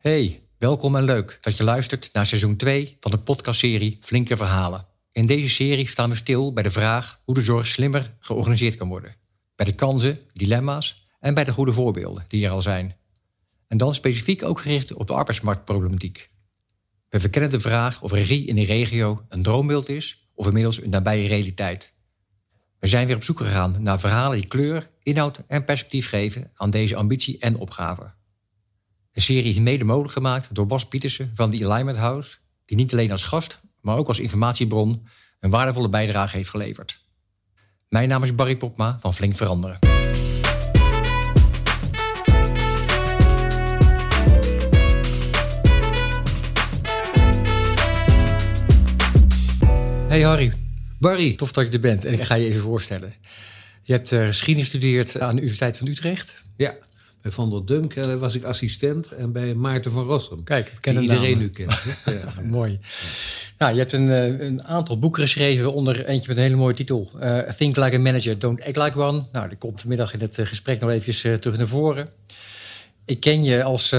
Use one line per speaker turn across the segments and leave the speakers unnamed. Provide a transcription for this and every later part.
Hey, welkom en leuk dat je luistert naar seizoen 2 van de podcastserie Flinke Verhalen. In deze serie staan we stil bij de vraag hoe de zorg slimmer georganiseerd kan worden. Bij de kansen, dilemma's en bij de goede voorbeelden die er al zijn. En dan specifiek ook gericht op de arbeidsmarktproblematiek. We verkennen de vraag of regie in de regio een droombeeld is of inmiddels een nabije realiteit. We zijn weer op zoek gegaan naar verhalen die kleur, inhoud en perspectief geven aan deze ambitie en opgave. De serie is mede mogelijk gemaakt door Bas Pietersen van The Alignment House, die niet alleen als gast, maar ook als informatiebron een waardevolle bijdrage heeft geleverd. Mijn naam is Barry Popma van Flink Veranderen. Hey Harry.
Barry.
Tof dat je er bent en ik ga je even voorstellen. Je hebt uh, geschiedenis gestudeerd aan de Universiteit van Utrecht.
Ja. Bij Van der Dunk uh, was ik assistent en bij Maarten van Rossum.
Kijk,
die iedereen nu kent.
ja. Mooi. Nou, je hebt een, uh, een, aantal boeken geschreven, onder eentje met een hele mooie titel. Uh, Think Like a Manager, Don't Act Like One. Nou, die komt vanmiddag in het gesprek nog even terug naar voren. Ik ken je als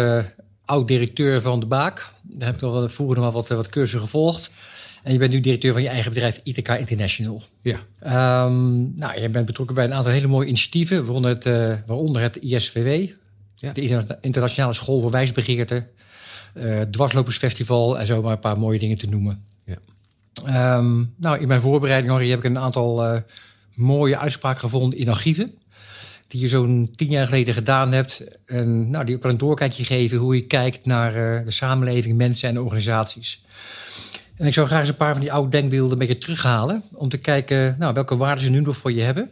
oud-directeur van De Baak. Daar heb ik al vroeger nog wel wat, wat cursussen gevolgd. En je bent nu directeur van je eigen bedrijf ITK International.
Ja.
Um, nou, je bent betrokken bij een aantal hele mooie initiatieven, waaronder het, uh, waaronder het ISVW, ja. de Internationale School voor Wijsbegeerte, uh, Dwarslopersfestival en zo maar een paar mooie dingen te noemen.
Ja.
Um, nou, in mijn voorbereiding Henri, heb ik een aantal uh, mooie uitspraken gevonden in archieven. Die je zo'n tien jaar geleden gedaan hebt. En nou, die ook wel een doorkijkje geven hoe je kijkt naar de samenleving, mensen en organisaties. En ik zou graag eens een paar van die oude denkbeelden een beetje terughalen. Om te kijken nou, welke waarden ze nu nog voor je hebben.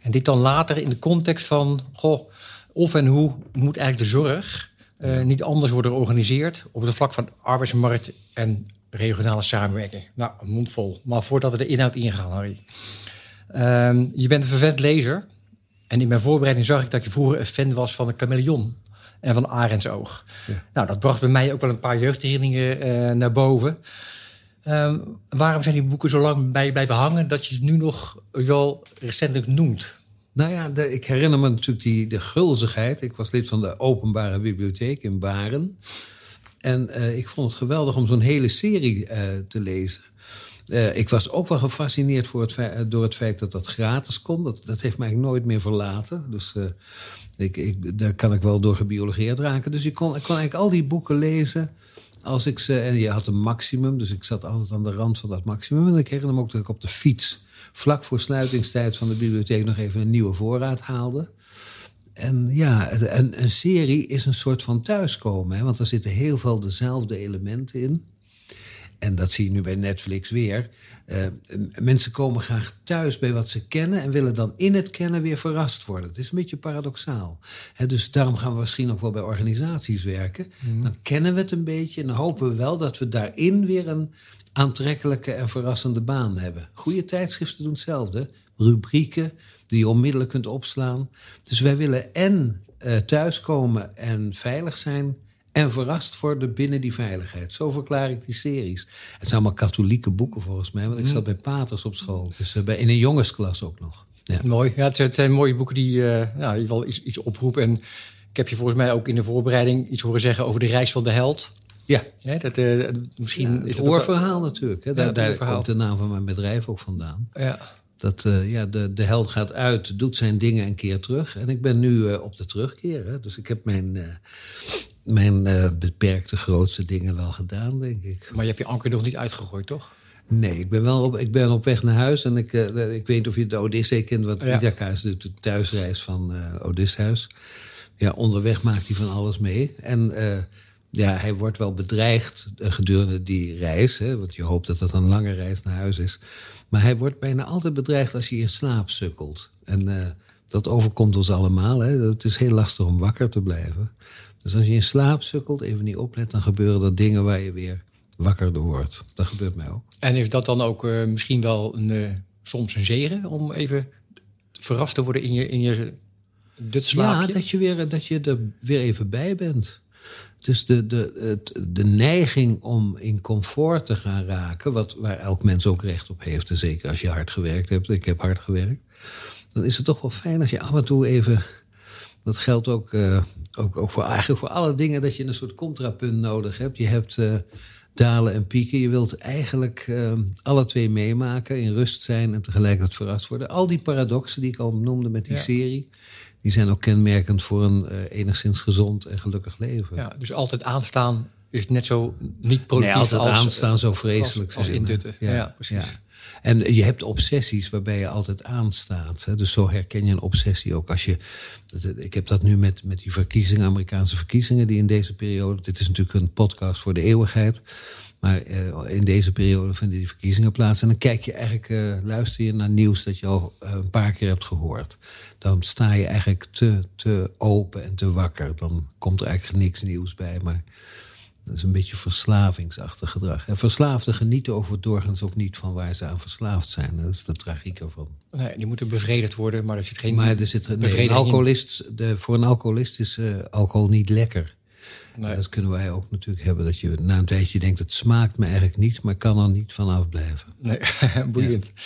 En dit dan later in de context van... Goh, of en hoe moet eigenlijk de zorg uh, niet anders worden georganiseerd... op het vlak van arbeidsmarkt en regionale samenwerking. Nou, een mond vol. Maar voordat we de inhoud ingaan, Harry. Uh, je bent een vervent lezer. En in mijn voorbereiding zag ik dat je vroeger een fan was van een chameleon en van Arendsoog. Ja. Nou, dat bracht bij mij ook wel een paar jeugdherinneringen uh, naar boven... Um, waarom zijn die boeken zo lang bij je blijven hangen dat je ze nu nog wel recentelijk noemt?
Nou ja, ik herinner me natuurlijk die, de gulzigheid. Ik was lid van de openbare bibliotheek in Baren. En uh, ik vond het geweldig om zo'n hele serie uh, te lezen. Uh, ik was ook wel gefascineerd voor het door het feit dat dat gratis kon. Dat, dat heeft mij nooit meer verlaten. Dus ik, ik, daar kan ik wel door gebiologeerd raken. Dus ik ik kon eigenlijk al die boeken lezen als ik ze, en je had een maximum, dus ik zat altijd aan de rand van dat maximum. En ik herinner me ook dat ik op de fiets, vlak voor sluitingstijd van de bibliotheek, nog even een nieuwe voorraad haalde. En ja, een, een serie is een soort van thuiskomen, hè, want er zitten heel veel dezelfde elementen in. En dat zie je nu bij Netflix weer. Uh, mensen komen graag thuis bij wat ze kennen en willen dan in het kennen weer verrast worden. Het is een beetje paradoxaal. He, dus daarom gaan we misschien ook wel bij organisaties werken. Mm. Dan kennen we het een beetje en dan hopen we wel dat we daarin weer een aantrekkelijke en verrassende baan hebben. Goede tijdschriften doen hetzelfde. Rubrieken die je onmiddellijk kunt opslaan. Dus wij willen en uh, thuiskomen en veilig zijn en verrast worden binnen die veiligheid. Zo verklaar ik die series. Het zijn allemaal katholieke boeken volgens mij, want ik zat bij paters op school. Dus uh, bij, in een jongensklas ook nog.
Ja. Mooi. Ja, het zijn mooie boeken die uh, ja, in ieder geval iets, iets oproepen. En ik heb je volgens mij ook in de voorbereiding iets horen zeggen over de reis van de held.
Ja.
ja dat, uh, misschien
ja, het oorverhaal natuurlijk. Hè. Daar, daar komt de naam van mijn bedrijf ook vandaan.
Ja.
Dat uh, ja, de, de held gaat uit, doet zijn dingen een keer terug. En ik ben nu uh, op de terugkeer. Hè. Dus ik heb mijn, uh, mijn beperkte grootste dingen wel gedaan, denk ik.
Maar je hebt je anker nog niet uitgegooid, toch?
Nee, ik ben wel op, ik ben op weg naar huis. En ik, ik weet niet of je de Odyssee kent, wat ja. Ithaca doet, de thuisreis van Odysseus. Ja, onderweg maakt hij van alles mee. En ja, hij wordt wel bedreigd gedurende die reis. Hè, want je hoopt dat dat een lange reis naar huis is. Maar hij wordt bijna altijd bedreigd als hij in slaap sukkelt. En uh, dat overkomt ons allemaal. Hè. Het is heel lastig om wakker te blijven. Dus als je in slaap sukkelt, even niet oplet... dan gebeuren er dingen waar je weer wakker door wordt. Dat gebeurt mij ook.
En is dat dan ook uh, misschien wel een, uh, soms een zegen... om even verrast te worden in je, in je dutslaapje?
Ja, dat je, weer, dat je er weer even bij bent. Dus de, de, het, de neiging om in comfort te gaan raken, wat, waar elk mens ook recht op heeft, en zeker als je hard gewerkt hebt, ik heb hard gewerkt, dan is het toch wel fijn als je af en toe even Dat geldt ook, uh, ook, ook voor, eigenlijk voor alle dingen dat je een soort contrapunt nodig hebt. Je hebt uh, dalen en pieken. Je wilt eigenlijk uh, alle twee meemaken, in rust zijn en tegelijkertijd verrast worden. Al die paradoxen die ik al noemde met die ja. serie, die zijn ook kenmerkend voor een enigszins gezond en gelukkig leven.
Ja, dus altijd aanstaan is net zo niet productief
nee, altijd
als,
aanstaan zo vreselijk
als, als indutten. Ja, ja, precies.
En je hebt obsessies waarbij je altijd aanstaat. Hè? Dus zo herken je een obsessie ook. Als je, ik heb dat nu met, met die verkiezingen, Amerikaanse verkiezingen, die in deze periode. Dit is natuurlijk een podcast voor de eeuwigheid. Maar uh, in deze periode vinden die verkiezingen plaats. En dan kijk je eigenlijk, uh, luister je naar nieuws dat je al uh, een paar keer hebt gehoord. Dan sta je eigenlijk te, te open en te wakker. Dan komt er eigenlijk niks nieuws bij. Maar dat is een beetje verslavingsachtig gedrag. En verslaafden genieten over doorgaans ook niet van waar ze aan verslaafd zijn. Dat is de tragiek ervan.
Nee, die moeten bevredigd worden, maar er zit geen
Maar er zit nee, een alcoholist, de, voor een alcoholist is uh, alcohol niet lekker. Nee. Dat kunnen wij ook natuurlijk hebben. Dat je na een tijdje denkt, het smaakt me eigenlijk niet, maar kan er niet vanaf blijven.
Nee, boeiend. Ja.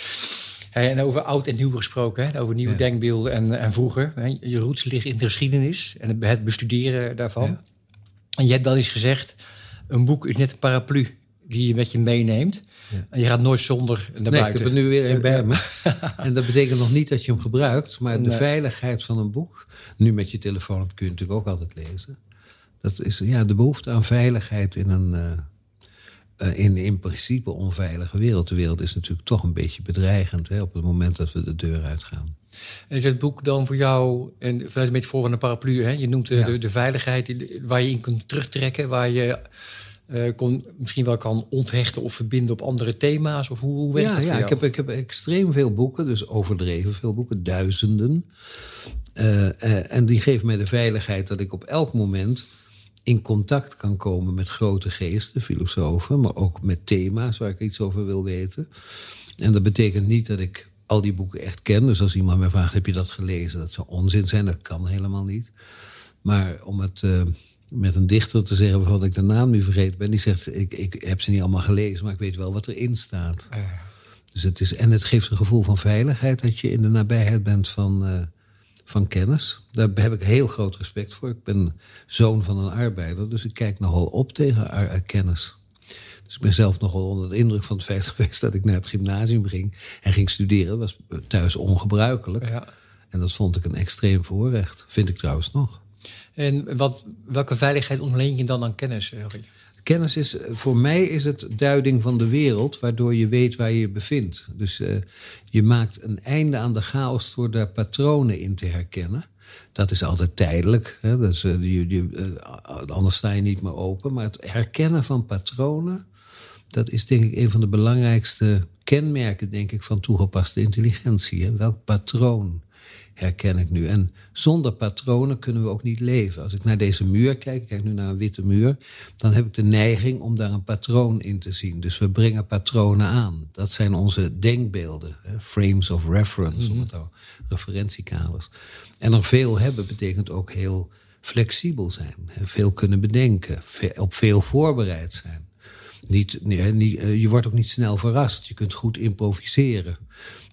Hey, en over oud en nieuw gesproken, hè? over nieuwe ja. denkbeelden en, en vroeger. Hè? Je roots liggen in de geschiedenis en het bestuderen daarvan. Ja. En je hebt wel eens gezegd, een boek is net een paraplu die je met je meeneemt. Ja. En je gaat nooit zonder naar
nee,
buiten.
ik heb er nu weer een bij me. en dat betekent nog niet dat je hem gebruikt. Maar de veiligheid van een boek... Nu met je telefoon kun je natuurlijk ook altijd lezen. Dat is ja, de behoefte aan veiligheid in een... Uh, uh, in, in principe onveilige wereld. De wereld is natuurlijk toch een beetje bedreigend... Hè, op het moment dat we de deur uitgaan.
Is het boek dan voor jou, en vanuit een metafoor van een paraplu, hè? je noemt de, ja. de, de, veiligheid waar je in kunt terugtrekken, waar je uh, kon, misschien wel kan onthechten of verbinden op andere thema's? Of hoe, hoe werkt
ja,
dat voor
ja,
jou?
Ik heb, ik heb extreem veel boeken, dus overdreven veel boeken, duizenden. Uh, uh, en die geven mij de veiligheid dat ik op elk moment in contact kan komen met grote geesten, filosofen, maar ook met thema's waar ik iets over wil weten. En dat betekent niet dat ik al die boeken echt ken. Dus als iemand mij vraagt, heb je dat gelezen? Dat zou onzin zijn, dat kan helemaal niet. Maar om het uh, met een dichter te zeggen waarvan ik de naam nu vergeten ben... die zegt, ik, ik heb ze niet allemaal gelezen, maar ik weet wel wat erin staat.
Uh.
Dus het is, en het geeft een gevoel van veiligheid... dat je in de nabijheid bent van, uh, van kennis. Daar heb ik heel groot respect voor. Ik ben zoon van een arbeider, dus ik kijk nogal op tegen kennis. Dus ik ben zelf nogal onder de indruk van het feit geweest dat ik naar het gymnasium ging en ging studeren. Dat was thuis ongebruikelijk.
Ja.
En dat vond ik een extreem voorrecht. Vind ik trouwens nog.
En wat, welke veiligheid ontleen je dan aan kennis, Harry?
Kennis is, voor mij is het duiding van de wereld, waardoor je weet waar je je bevindt. Dus uh, je maakt een einde aan de chaos door daar patronen in te herkennen. Dat is altijd tijdelijk. Hè? Dat is, uh, je, je, uh, anders sta je niet meer open. Maar het herkennen van patronen, dat is denk ik een van de belangrijkste kenmerken, denk ik, van toegepaste intelligentie. Hè? Welk patroon herken ik nu? En zonder patronen kunnen we ook niet leven. Als ik naar deze muur kijk, ik kijk nu naar een witte muur, dan heb ik de neiging om daar een patroon in te zien. Dus we brengen patronen aan. Dat zijn onze denkbeelden, hè? frames of reference, om het referentiekaders. En er veel hebben betekent ook heel flexibel zijn, hè? veel kunnen bedenken, op veel voorbereid zijn. Niet, nee, niet, je wordt ook niet snel verrast. Je kunt goed improviseren.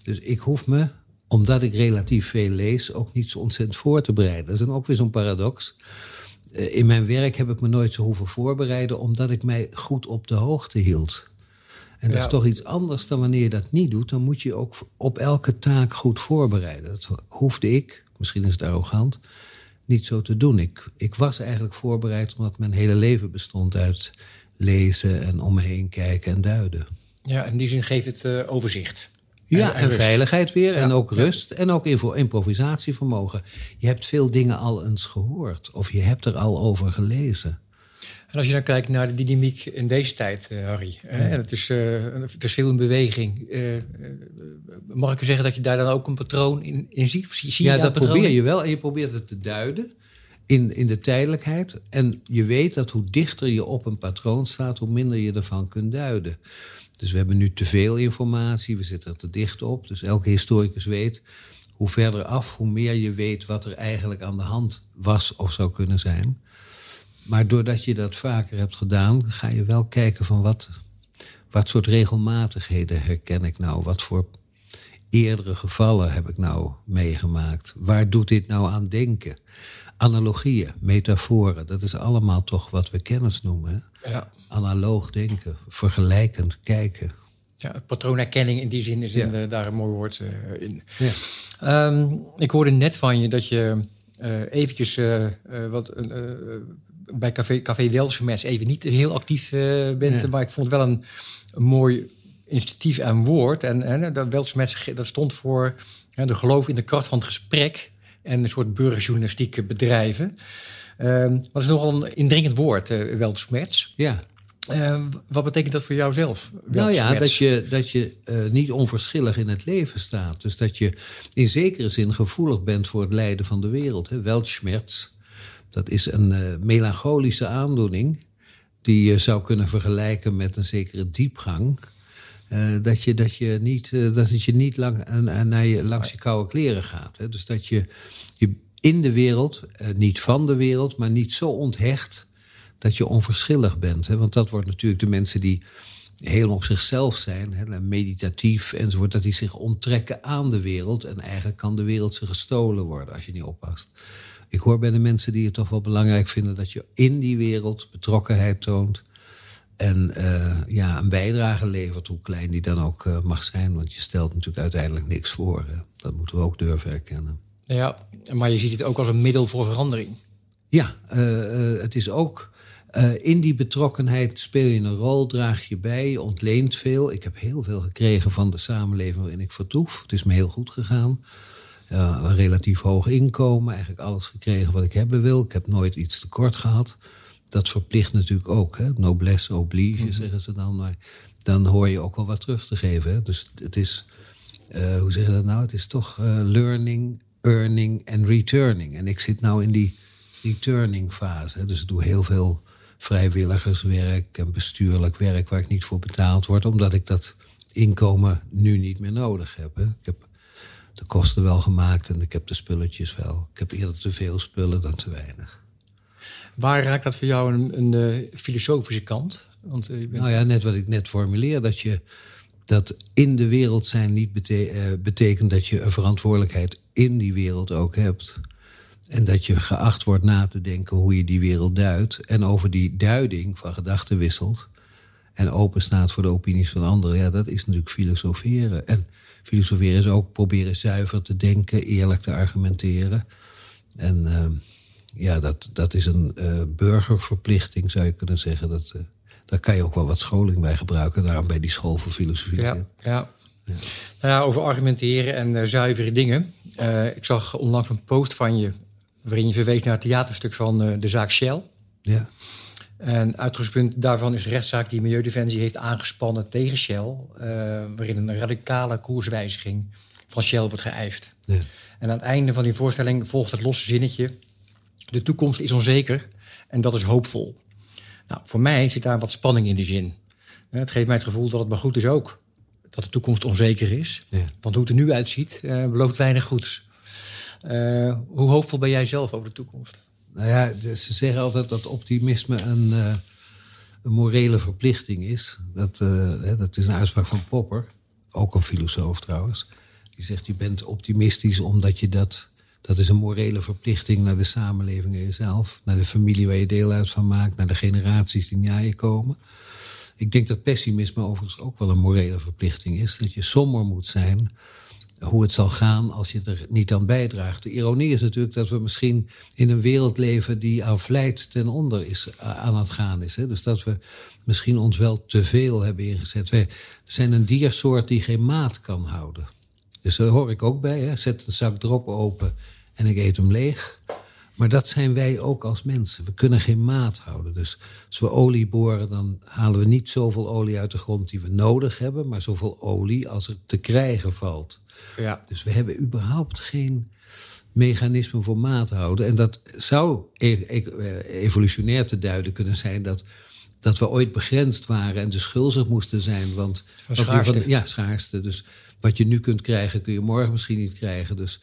Dus ik hoef me, omdat ik relatief veel lees, ook niet zo ontzettend voor te bereiden. Dat is dan ook weer zo'n paradox. In mijn werk heb ik me nooit zo hoeven voorbereiden, omdat ik mij goed op de hoogte hield. En dat ja. is toch iets anders dan wanneer je dat niet doet. Dan moet je ook op elke taak goed voorbereiden. Dat hoefde ik, misschien is het arrogant, niet zo te doen. Ik, ik was eigenlijk voorbereid omdat mijn hele leven bestond uit lezen en om me heen kijken en duiden.
Ja, in die zin geeft het uh, overzicht.
Ja, en, en veiligheid weer. Ja, en ook rust. En ook improvisatievermogen. Je hebt veel dingen al eens gehoord. Of je hebt er al over gelezen.
En als je dan kijkt naar de dynamiek in deze tijd, uh, Harry. Ja. Het is, uh, het is veel in beweging. Uh, mag ik zeggen dat je daar dan ook een patroon in, in ziet? Of zie, zie
ja,
je
dat
patroon?
probeer je wel. En je probeert het te duiden in, in de tijdelijkheid. En je weet dat hoe dichter je op een patroon staat, hoe minder je ervan kunt duiden. Dus we hebben nu te veel informatie, we zitten er te dicht op. Dus elke historicus weet, hoe verder af, hoe meer je weet wat er eigenlijk aan de hand was of zou kunnen zijn. Maar doordat je dat vaker hebt gedaan, ga je wel kijken van wat, wat soort regelmatigheden herken ik nou? Wat voor eerdere gevallen heb ik nou meegemaakt? Waar doet dit nou aan denken? Analogieën, metaforen. Dat is allemaal toch wat we kennis noemen.
Ja.
Analoog denken, vergelijkend kijken.
Ja, patroonherkenning in die zin is in de, daar een mooi woord uh, in.
Ja.
Ehm, ik hoorde net van je dat je uh, eventjes uh, wat, bij Café, Café even niet heel actief bent.
Ja.
Maar ik vond het wel een, een mooi initiatief en woord. En, en dat Welsmets dat stond voor de geloof in de kracht van het gesprek en een soort burgerjournalistieke bedrijven. Um, maar dat is nogal een indringend woord, uh.
Ja.
Uh, wat betekent dat voor jou zelf?
Nou ja, dat je, dat je uh, niet onverschillig in het leven staat. Dus dat je in zekere zin gevoelig bent voor het lijden van de wereld. Weltschmerz, dat is een uh, melancholische aandoening... die je zou kunnen vergelijken met een zekere diepgang... Uh, dat, je, dat, je niet, uh, dat het je niet lang, uh, naar je, langs je koude kleren gaat. Hè? Dus dat je, je in de wereld, niet van de wereld, maar niet zo onthecht dat je onverschillig bent. Hè? Want dat wordt natuurlijk de mensen die helemaal op zichzelf zijn, hè, meditatief enzovoort, dat die zich onttrekken aan de wereld. En eigenlijk kan de wereld ze gestolen worden als je niet oppast. Ik hoor bij de mensen die het toch wel belangrijk vinden dat je in die wereld betrokkenheid toont. En uh, ja, een bijdrage levert, hoe klein die dan ook uh, mag zijn. Want je stelt natuurlijk uiteindelijk niks voor. Hè. Dat moeten we ook durven erkennen.
Ja, maar je ziet het ook als een middel voor verandering.
Ja, uh, het is ook. in die betrokkenheid speel je een rol, draag je bij, je ontleent veel. Ik heb heel veel gekregen van de samenleving waarin ik vertoef. Het is me heel goed gegaan. een relatief hoog inkomen, eigenlijk alles gekregen wat ik hebben wil. Ik heb nooit iets tekort gehad dat verplicht natuurlijk ook. Hè? Noblesse oblige, mm-hmm. zeggen ze dan. Maar dan hoor je ook wel wat terug te geven. Hè? Dus het is, uh, hoe zeg je dat nou? Het is toch uh, learning, earning en returning. En ik zit nou in die returning fase. Hè? Dus ik doe heel veel vrijwilligerswerk en bestuurlijk werk waar ik niet voor betaald word. Omdat ik dat inkomen nu niet meer nodig heb. Hè? Ik heb de kosten wel gemaakt en ik heb de spulletjes wel. Ik heb eerder te veel spullen dan te weinig.
Waar raakt dat voor jou een, een, een filosofische kant? Want, bent...
Nou ja, net wat ik net formuleer, dat je dat in de wereld zijn niet uh, betekent dat je een verantwoordelijkheid in die wereld ook hebt. En dat je geacht wordt na te denken hoe je die wereld duidt. En over die duiding van gedachten wisselt. En open staat voor de opinies van anderen. Ja, dat is natuurlijk filosoferen. En filosoferen is ook proberen zuiver te denken, eerlijk te argumenteren. En uh, ja, dat, dat is een uh, burgerverplichting, zou je kunnen zeggen. Dat, uh, daar kan je ook wel wat scholing bij gebruiken. Daarom bij die school voor filosofie.
Ja, ja. ja. Nou ja, over argumenteren en uh, zuivere dingen. ik zag onlangs een post van je... waarin je verwees naar het theaterstuk van de zaak Shell.
Ja.
En uitgangspunt daarvan is de rechtszaak die Milieudefensie heeft aangespannen tegen Shell... waarin een radicale koerswijziging van Shell wordt geëist.
Ja.
En aan het einde van die voorstelling volgt het losse zinnetje... De toekomst is onzeker en dat is hoopvol. Nou, voor mij zit daar wat spanning in die zin. Het geeft mij het gevoel dat het maar goed is ook. Dat de toekomst onzeker is.
Ja.
Want hoe het er nu uitziet, uh, belooft weinig goeds. Uh, hoe hoopvol ben jij zelf over de toekomst?
Nou ja, ze zeggen altijd dat optimisme een, uh, een morele verplichting is. Dat, dat is een uitspraak van Popper, ook een filosoof trouwens. Die zegt, je bent optimistisch omdat je dat dat is een morele verplichting naar de samenleving en jezelf. Naar de familie waar je deel uit van maakt. Naar de generaties die na je komen. Ik denk dat pessimisme overigens ook wel een morele verplichting is. Dat je somber moet zijn hoe het zal gaan als je er niet aan bijdraagt. De ironie is natuurlijk dat we misschien in een wereld leven die aan vlijt ten onder is, aan het gaan is. Hè? Dus dat we misschien ons wel te veel hebben ingezet. Wij zijn een diersoort die geen maat kan houden. Dus daar hoor ik ook bij. Hè? Zet een zak drop open en ik eet hem leeg. Maar dat zijn wij ook als mensen. We kunnen geen maat houden. Dus als we olie boren, dan halen we niet zoveel olie uit de grond die we nodig hebben, maar zoveel olie als er te krijgen valt.
Ja.
Dus we hebben überhaupt geen mechanisme voor maat houden. En dat zou e evolutionair te duiden kunnen zijn dat, dat we ooit begrensd waren en dus schuldig moesten zijn. Want
van schaarste.
Van, ja, schaarste. Dus wat je nu kunt krijgen, kun je morgen misschien niet krijgen. Dus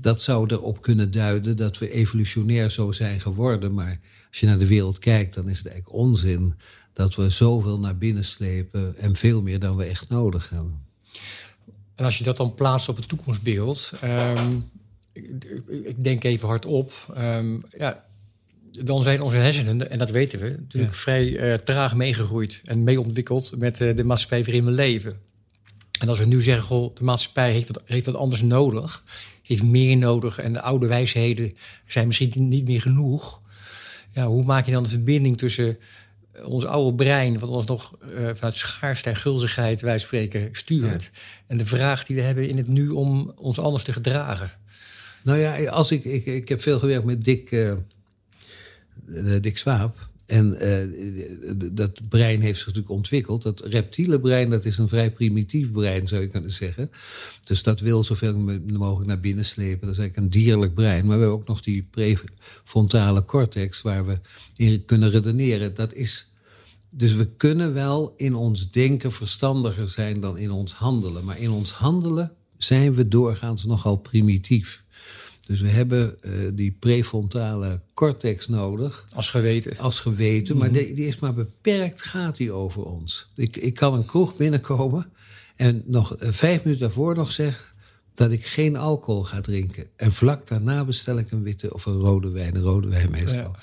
dat zou erop kunnen duiden dat we evolutionair zo zijn geworden. Maar als je naar de wereld kijkt, dan is het eigenlijk onzin dat we zoveel naar binnen slepen en veel meer dan we echt nodig hebben.
En als je dat dan plaatst op het toekomstbeeld. Um, ik, ik denk even hardop. Um, ja, dan zijn onze hersenen, en dat weten we, natuurlijk vrij uh, traag meegegroeid en meeontwikkeld met uh, de maatschappij waarin we leven. En als we nu zeggen, goh, de maatschappij heeft wat, heeft wat anders nodig, heeft meer nodig en de oude wijsheden zijn misschien niet meer genoeg. Ja, hoe maak je dan de verbinding tussen ons oude brein, wat ons nog uh, vanuit schaarste en gulzigheid, wij spreken, stuurt. En de vraag die we hebben in het nu om ons anders te gedragen.
Nou ja, als ik, ik, ik heb veel gewerkt met Dick, uh, Dick Swaap. En uh, dat brein heeft zich natuurlijk ontwikkeld. Dat reptiele brein, dat is een vrij primitief brein, zou je kunnen zeggen. Dus dat wil zoveel mogelijk naar binnen slepen. Dat is eigenlijk een dierlijk brein. Maar we hebben ook nog die prefrontale cortex, waar we in kunnen redeneren. Dat is dus we kunnen wel in ons denken verstandiger zijn dan in ons handelen. Maar in ons handelen zijn we doorgaans nogal primitief. Dus we hebben uh, die prefrontale cortex nodig.
Als geweten.
Als geweten, maar mhm. die, die, is maar beperkt, gaat die over ons. Ik, ik kan een kroeg binnenkomen en nog uh, vijf minuten daarvoor nog zeggen dat ik geen alcohol ga drinken. En vlak daarna bestel ik een witte of een rode wijn, een rode wijn meestal.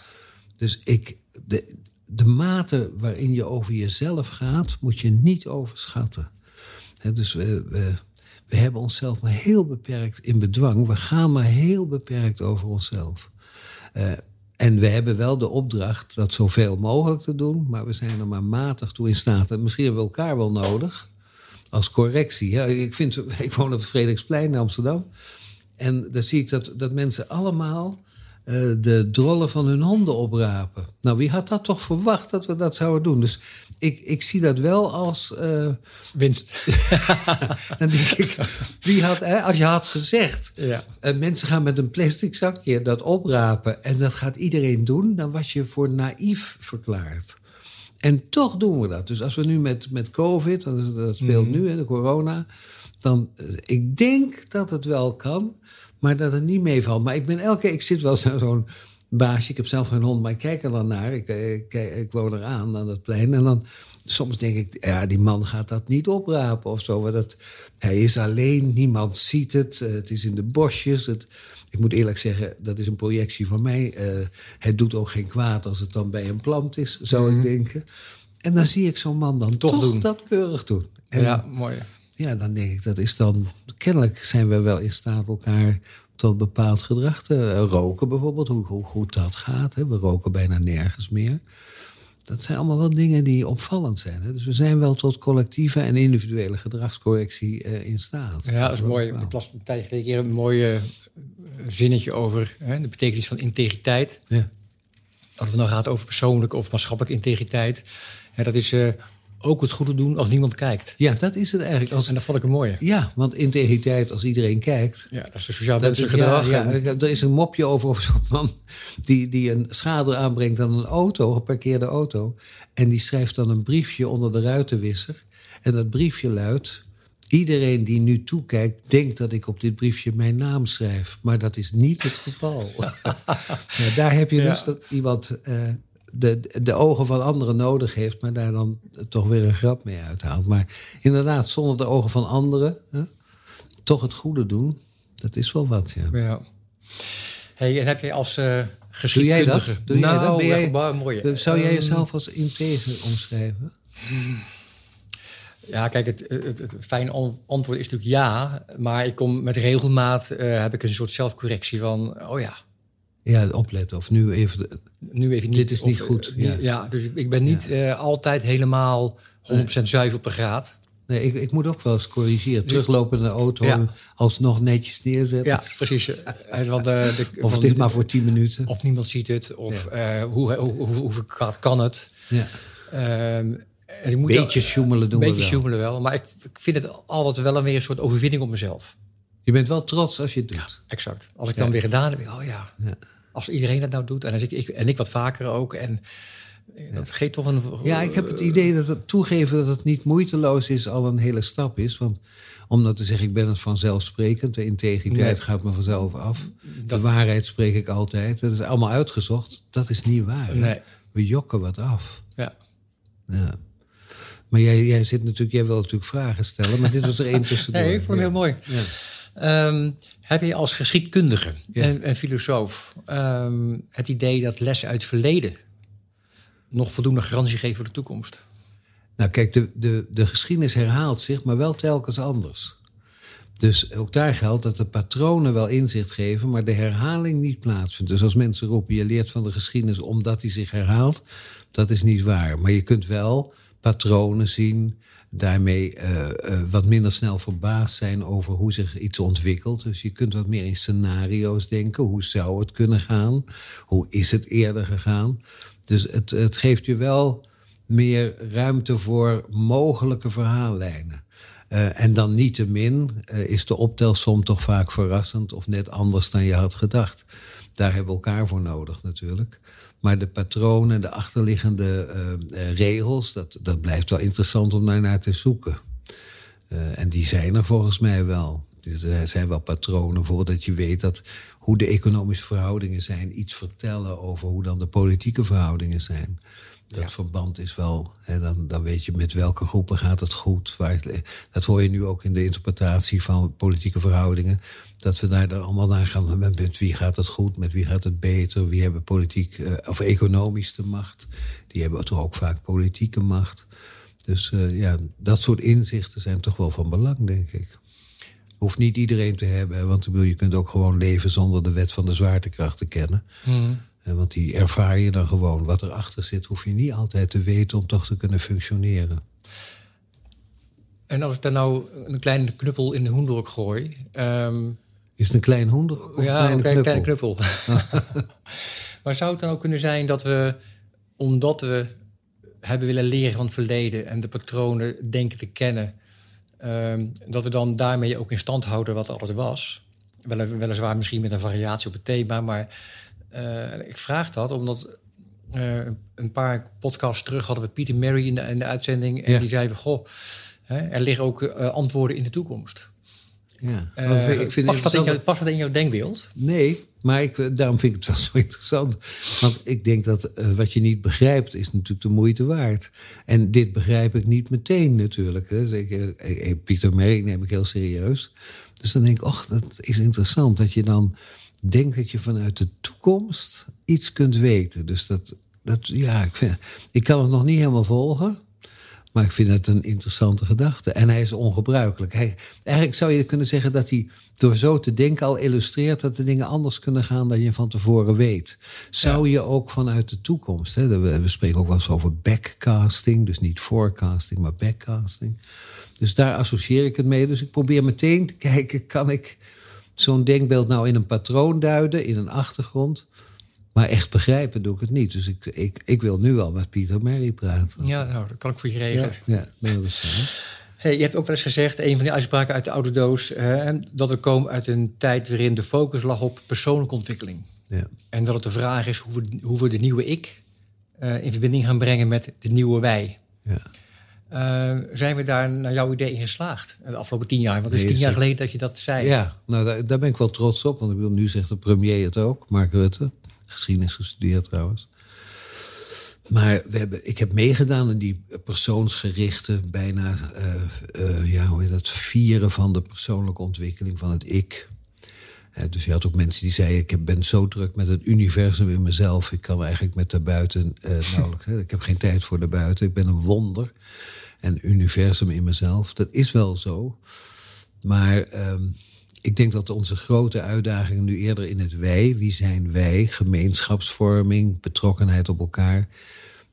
Dus ik, de, de mate waarin je over jezelf gaat, moet je niet overschatten. dus we, we, we, hebben onszelf maar heel beperkt in bedwang. We gaan maar heel beperkt over onszelf. Uh, en we hebben wel de opdracht dat zoveel mogelijk te doen, maar we zijn er maar matig toe in staat. En misschien hebben we elkaar wel nodig als correctie. Ik, vind, ik woon op het Frederiksplein in Amsterdam. En daar zie ik dat, dat mensen allemaal de drollen van hun honden oprapen. Nou, wie had dat toch verwacht dat we dat zouden doen? Dus ik, ik zie dat wel als. Uh,
Winst.
dan denk ik, wie had, hè, als je had gezegd. Ja. Uh, mensen gaan met een plastic zakje dat oprapen. en dat gaat iedereen doen. dan was je voor naïef verklaard. En toch doen we dat. Dus als we nu met, met COVID, dat, dat speelt mm. nu, hè, de corona. dan. ik denk dat het wel kan. Maar dat het niet meevalt. Maar ik ben elke keer, ik zit wel zo'n baasje. Ik heb zelf geen hond, maar ik kijk er dan naar. Ik, ik, ik woon er aan, aan het plein. En dan soms denk ik, ja, die man gaat dat niet oprapen of zo. Dat, hij is alleen, niemand ziet het. Eh, het is in de bosjes. Het, ik moet eerlijk zeggen, dat is een projectie van mij. Uh, het doet ook geen kwaad als het dan bij een plant is, zou ik mhm. denken. En dan zie ik zo'n man dan toch, toch doen. dat keurig doen.
ja, mooi
ja, dan denk ik, dat is dan... Kennelijk zijn we wel in staat elkaar tot bepaald gedrag te eh, roken bijvoorbeeld. Hoe, hoe goed dat gaat. Hè? We roken bijna nergens meer. Dat zijn allemaal wel dingen die opvallend zijn. Hè? Dus we zijn wel tot collectieve en individuele gedragscorrectie uh, in staat.
Ja, dat is mooi. Ik las een tijdje geleden een mooi uh, zinnetje over hè, de betekenis van integriteit. Ja. Als het nou gaat over persoonlijke of maatschappelijke integriteit. Hè, dat is ook het goede doen als niemand kijkt.
Ja, dat is het eigenlijk. Als...
En dat vond ik een mooie.
Ja, want integriteit als iedereen kijkt.
Ja, dat is de sociaal wenselijke gedrag.
Ja, er is een mopje over, over zo'n man die, die een schade aanbrengt aan een auto, een geparkeerde auto. En die schrijft dan een briefje onder de ruitenwisser. En dat briefje luidt... Iedereen die nu toekijkt, denkt dat ik op dit briefje mijn naam schrijf. Maar dat is niet het geval. ja, daar heb je dus dat iemand uh, de, de ogen van anderen nodig heeft, maar daar dan toch weer een grap mee uithaalt. Maar inderdaad, zonder de ogen van anderen, hè, toch het goede doen, dat is wel wat. Ja.
ja. Hey, en heb jij als uh, geschiedkundige...
Doe jij dat? Doe nou, jij dat? Ben
jij, mooi.
Zou jij ehm, jezelf als integer omschrijven?
Ja, kijk, het, het, het, fijne antwoord is natuurlijk ja. Maar ik kom met regelmaat, uh, heb ik een soort zelfcorrectie van... oh ja,
ja, opletten. Of nu even.
Nu even niet.
Dit is niet goed.
Ja. ja. dus ik ben niet uh, altijd helemaal 100% zuiver op de graad.
Nee, ik, ik moet ook wel eens corrigeren. Teruglopende auto ja. alsnog netjes neerzetten.
Ja, precies. Want, de,
of het is maar voor 10 minuten.
Of niemand ziet het. Of uh, hoe, hoe, hoe, hoe kan het. Ja.
Um, een beetje sjoemelen doen
Een beetje sjoemelen wel. Maar ik, ik vind het altijd wel een weer een soort overwinning op mezelf.
Je bent wel trots als je het doet. Ja,
exact. Als ik dan weer gedaan heb, oh ja. Als iedereen dat nou doet, en, als ik, ik, en ik wat vaker ook. En dat geeft toch een.
Ja, ik heb het idee dat het toegeven dat het niet moeiteloos is, al een hele stap is. Want om nou te zeggen, ik ben het vanzelfsprekend. De integriteit gaat me vanzelf af. De waarheid spreek ik altijd. Dat is allemaal uitgezocht. Dat is niet waar. Nee. We jokken wat af.
Ja.
ja. Maar jij, jij zit natuurlijk, jij wil natuurlijk vragen stellen, maar dit was er één tussendoor.
Nee, ik vond het heel mooi. Ja. Ehm, heb je als geschiedkundige en, en, filosoof ehm, het idee dat lessen uit het verleden nog voldoende garantie geven voor de toekomst?
Nou, kijk, de, de, de geschiedenis herhaalt zich, maar wel telkens anders. Dus ook daar geldt dat de patronen wel inzicht geven, maar de herhaling niet plaatsvindt. Dus als mensen roepen, je leert van de geschiedenis omdat die zich herhaalt, dat is niet waar. Maar je kunt wel patronen zien, daarmee uh, uh, wat minder snel verbaasd zijn over hoe zich iets ontwikkelt. Dus je kunt wat meer in scenario's denken. Hoe zou het kunnen gaan? Hoe is het eerder gegaan? Dus het, het geeft je wel meer ruimte voor mogelijke verhaallijnen. Uh, en dan niettemin uh, is de optelsom toch vaak verrassend of net anders dan je had gedacht. Daar hebben we elkaar voor nodig natuurlijk. Maar de patronen, de achterliggende uh, regels, dat, dat blijft wel interessant om daar naar te zoeken. en die zijn er volgens mij wel. Dus er zijn wel patronen, bijvoorbeeld dat je weet dat hoe de economische verhoudingen zijn, iets vertellen over hoe dan de politieke verhoudingen zijn. Dat verband is wel, hè, dan, dan weet je met welke groepen gaat het goed. Waar dat hoor je nu ook in de interpretatie van politieke verhoudingen. Dat we daar dan allemaal naar gaan. Met wie gaat het goed, met wie gaat het beter, wie hebben politiek uh, of economisch de macht. Die hebben toch ook vaak politieke macht. Dus uh, ja, dat soort inzichten zijn toch wel van belang, denk ik. Hoeft niet iedereen te hebben, want je kunt ook gewoon leven zonder de wet van de zwaartekracht te kennen. Mm. Want die ervaar je dan gewoon. Wat erachter zit, hoef je niet altijd te weten om toch te kunnen functioneren.
En als ik daar nou een kleine knuppel in de hoendok gooi. Um...
Is het een klein hoendok?
Ja, een kleine, kleine knuppel. maar zou het dan ook kunnen zijn dat we, omdat we hebben willen leren van het verleden en de patronen denken te kennen, um, dat we dan daarmee ook in stand houden wat alles was? Weliswaar misschien met een variatie op het thema, maar uh, ik vraag dat omdat uh, een paar podcasts terug hadden we Pieter Mary in de, in de uitzending. En die zei van, goh, hè, er liggen ook uh, antwoorden in de toekomst. Ja. ik vind past, dat in jou, past dat in jouw denkbeeld?
Nee, maar ik, daarom vind ik het wel zo interessant. Want ik denk dat wat je niet begrijpt, is natuurlijk de moeite waard. En dit begrijp ik niet meteen natuurlijk. Hè. Dus ik, Pieter Mary neem ik heel serieus. Dus dan denk ik, och, dat is interessant dat je dan denk dat je vanuit de toekomst iets kunt weten. Dus dat, dat ja, ik, vind, ik kan het nog niet helemaal volgen. Maar ik vind het een interessante gedachte. En hij is ongebruikelijk. Hij, eigenlijk zou je kunnen zeggen dat hij door zo te denken al illustreert dat de dingen anders kunnen gaan dan je van tevoren weet. Zou je ook vanuit de toekomst, hè, we, we spreken ook wel eens over backcasting, dus niet forecasting, maar backcasting. Dus daar associeer ik het mee. Dus ik probeer meteen te kijken, kan ik zo'n denkbeeld nou in een patroon duiden, in een achtergrond. Maar echt begrijpen doe ik het niet. Dus ik, ik, ik wil nu wel met Pieter Mary praten.
Ja, nou, dat kan ik voor je regelen.
Ja, ja dat is
Hey, je hebt ook wel eens gezegd, een van die uitspraken uit de oude doos, dat we komen uit een tijd waarin de focus lag op persoonlijke ontwikkeling. Ja. En dat het de vraag is hoe we, hoe we de nieuwe ik uh, in verbinding gaan brengen met de nieuwe wij. Ja. Uh, zijn we daar naar jouw idee in geslaagd de afgelopen tien jaar? Want het is tien jaar geleden dat je dat zei.
Ja, nou daar, daar, ben ik wel trots op. Want ik wil nu zegt de premier het ook, Mark Rutte. Geschiedenis gestudeerd trouwens. Maar we hebben, ik heb meegedaan in die persoonsgerichte, bijna uh, uh, ja, hoe heet dat, vieren van de persoonlijke ontwikkeling van het ik. Dus je had ook mensen die zeiden: Ik ben zo druk met het universum in mezelf. Ik kan eigenlijk met daarbuiten uh, nauwelijks. ik heb geen tijd voor daarbuiten. Ik ben een wonder en universum in mezelf. Dat is wel zo. Maar um, ik denk dat onze grote uitdagingen nu eerder in het wij, wie zijn wij, gemeenschapsvorming, betrokkenheid op elkaar,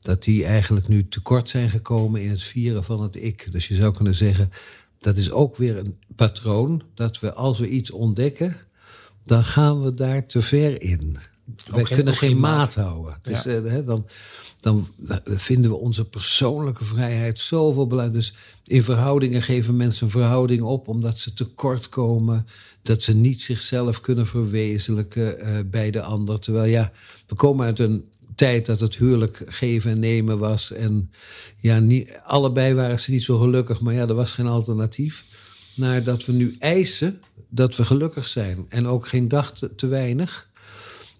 dat die eigenlijk nu tekort zijn gekomen in het vieren van het ik. Dus je zou kunnen zeggen, dat is ook weer een patroon, dat we als we iets ontdekken, dan gaan we daar te ver in. Wij kunnen geen maat, houden. Dus, ja. dan, dan vinden we onze persoonlijke vrijheid zoveel belangrijk. Dus in verhoudingen geven mensen een verhouding op omdat ze tekort komen. Dat ze niet zichzelf kunnen verwezenlijken uh, bij de ander. Terwijl ja, we komen uit een tijd dat het huwelijk geven en nemen was. En ja, niet, allebei waren ze niet zo gelukkig, maar ja, er was geen alternatief. Naar dat we nu eisen dat we gelukkig zijn. En ook geen dag te weinig.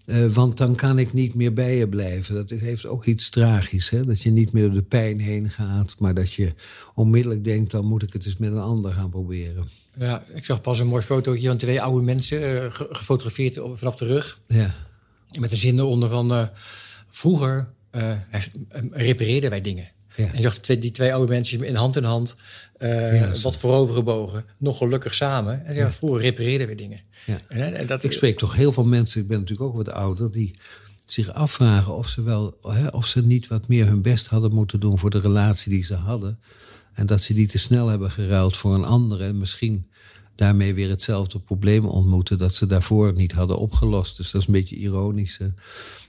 Eh, want dan kan ik niet meer bij je blijven. Dat heeft ook iets tragisch. Hè? Dat je niet meer door de pijn heen gaat. Maar dat je onmiddellijk denkt, dan moet ik het eens met een ander gaan proberen.
Ja, ik zag pas een mooi fotootje van twee oude mensen. Uh, gefotografeerd vanaf de rug.
Ja.
Met een zin eronder van... Uh, vroeger repareerden wij dingen. Ja. En je zag die twee oude mensen in hand in hand, uh, ja, wat voorovergebogen, nog gelukkig samen. En ja, vroeger repareerden we dingen.
En, en dat, ik spreek toch heel veel mensen, ik ben natuurlijk ook wat ouder, die zich afvragen of ze wel, hè, of ze niet wat meer hun best hadden moeten doen voor de relatie die ze hadden. En dat ze die te snel hebben geruild voor een andere. En misschien daarmee weer hetzelfde probleem ontmoeten dat ze daarvoor niet hadden opgelost. Dus dat is een beetje ironisch.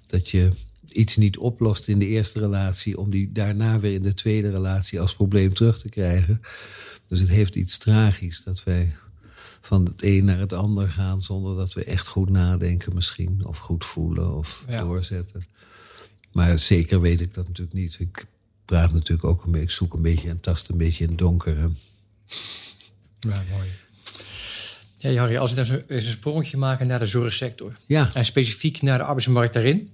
Dat je iets niet oplost in de eerste relatie, om die daarna weer in de tweede relatie als probleem terug te krijgen. Dus het heeft iets tragisch dat wij van het een naar het ander gaan zonder dat we echt goed nadenken misschien, of goed voelen of doorzetten. Maar zeker weet ik dat natuurlijk niet. Ik praat natuurlijk ook een beetje, ik zoek een beetje en tast een beetje in het donker.
Ja, mooi. Ja, Harry, als we dan eens een sprongje maken naar de zorgsector.
Ja.
En specifiek naar de arbeidsmarkt daarin.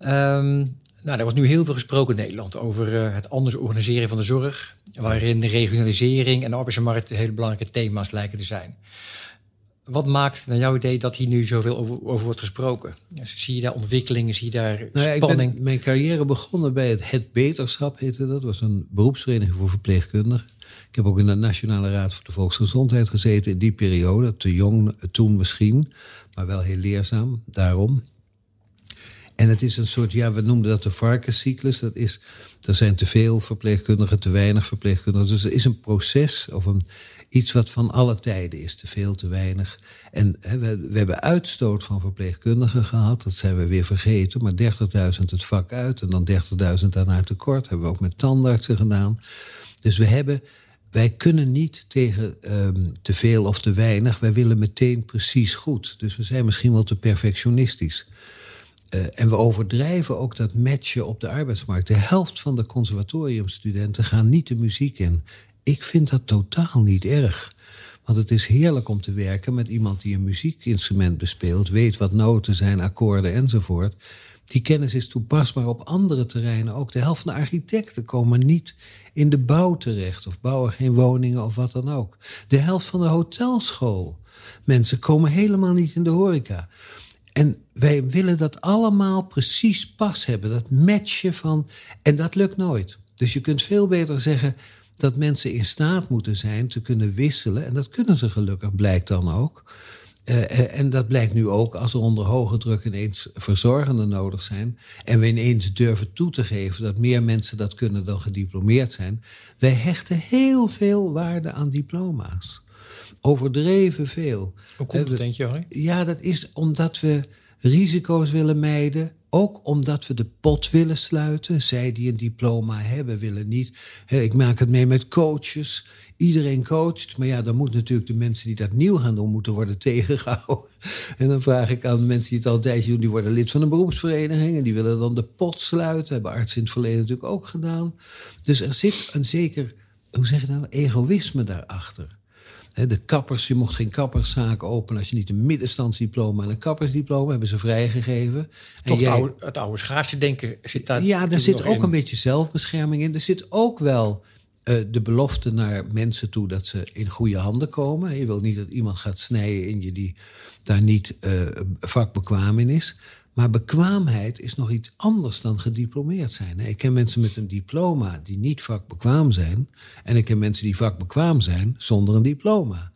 Um, nou, er wordt nu heel veel gesproken in Nederland over uh, het anders organiseren van de zorg, waarin de regionalisering en de arbeidsmarkt hele belangrijke thema's lijken te zijn. Wat maakt naar jouw idee dat hier nu zoveel over, over wordt gesproken? zie je daar ontwikkelingen, zie je daar nou spanning?
ik ben mijn carrière begonnen bij het Het Beterschap, heette dat. Dat was een beroepsvereniging voor verpleegkundigen. Ik heb ook in de Nationale Raad voor de Volksgezondheid gezeten in die periode. Te jong toen misschien, maar wel heel leerzaam daarom. En het is een soort, ja, we noemden dat de varkenscyclus. Dat is, er zijn te veel verpleegkundigen, te weinig verpleegkundigen. Dus er is een proces of een, iets wat van alle tijden is. Te veel, te weinig. En we, we, hebben uitstoot van verpleegkundigen gehad. Dat zijn we weer vergeten. Maar 30.000 het vak uit en dan 30.000 daarna tekort. hebben we ook met tandartsen gedaan. Dus we hebben... Wij kunnen niet tegen um, te veel of te weinig. Wij willen meteen precies goed. Dus we zijn misschien wel te perfectionistisch. Uh, en we overdrijven ook dat matchen op de arbeidsmarkt. De helft van de conservatoriumstudenten gaan niet de muziek in. Ik vind dat totaal niet erg. Want het is heerlijk om te werken met iemand die een muziekinstrument bespeelt, weet wat noten zijn, akkoorden enzovoort. Die kennis is toepasbaar op andere terreinen ook. De helft van de architecten komen niet in de bouw terecht of bouwen geen woningen of wat dan ook. De helft van de hotelschool. Mensen komen helemaal niet in de horeca. En wij willen dat allemaal precies pas hebben. Dat matchen van. En dat lukt nooit. Dus je kunt veel beter zeggen dat mensen in staat moeten zijn te kunnen wisselen. En dat kunnen ze gelukkig, blijkt dan ook. Uh, en dat blijkt nu ook als er onder hoge druk ineens verzorgenden nodig zijn. En we ineens durven toe te geven dat meer mensen dat kunnen dan gediplomeerd zijn. Wij hechten heel veel waarde aan diploma's overdreven veel.
Hoe komt het, denk je, hoor?
Ja, dat is omdat we risico's willen mijden. Ook omdat we de pot willen sluiten. Zij die een diploma hebben, willen niet. ik maak het mee met coaches. Iedereen coacht. Maar ja, dan moeten natuurlijk de mensen die dat nieuw gaan doen, moeten worden tegengehouden. En dan vraag ik aan de mensen die het al een doen, die worden lid van een beroepsvereniging. En die willen dan de pot sluiten. Hebben artsen in het verleden natuurlijk ook gedaan. Dus er zit een zeker, hoe zeg je dat, egoïsme daarachter de kappers, je mocht geen kapperszaak openen als je niet een middenstandsdiploma en een kappersdiploma hebben ze vrijgegeven.
Toch en jij, het, oude, schaarse denken zit daar.
Ja, daar zit ook een beetje zelfbescherming in. Er zit ook wel uh, de belofte naar mensen toe dat ze in goede handen komen. Je wil niet dat iemand gaat snijden in je die daar niet uh, vakbekwaam in is. Maar bekwaamheid is nog iets anders dan gediplomeerd zijn. Ik ken mensen met een diploma die niet vakbekwaam zijn. En ik ken mensen die vakbekwaam zijn zonder een diploma.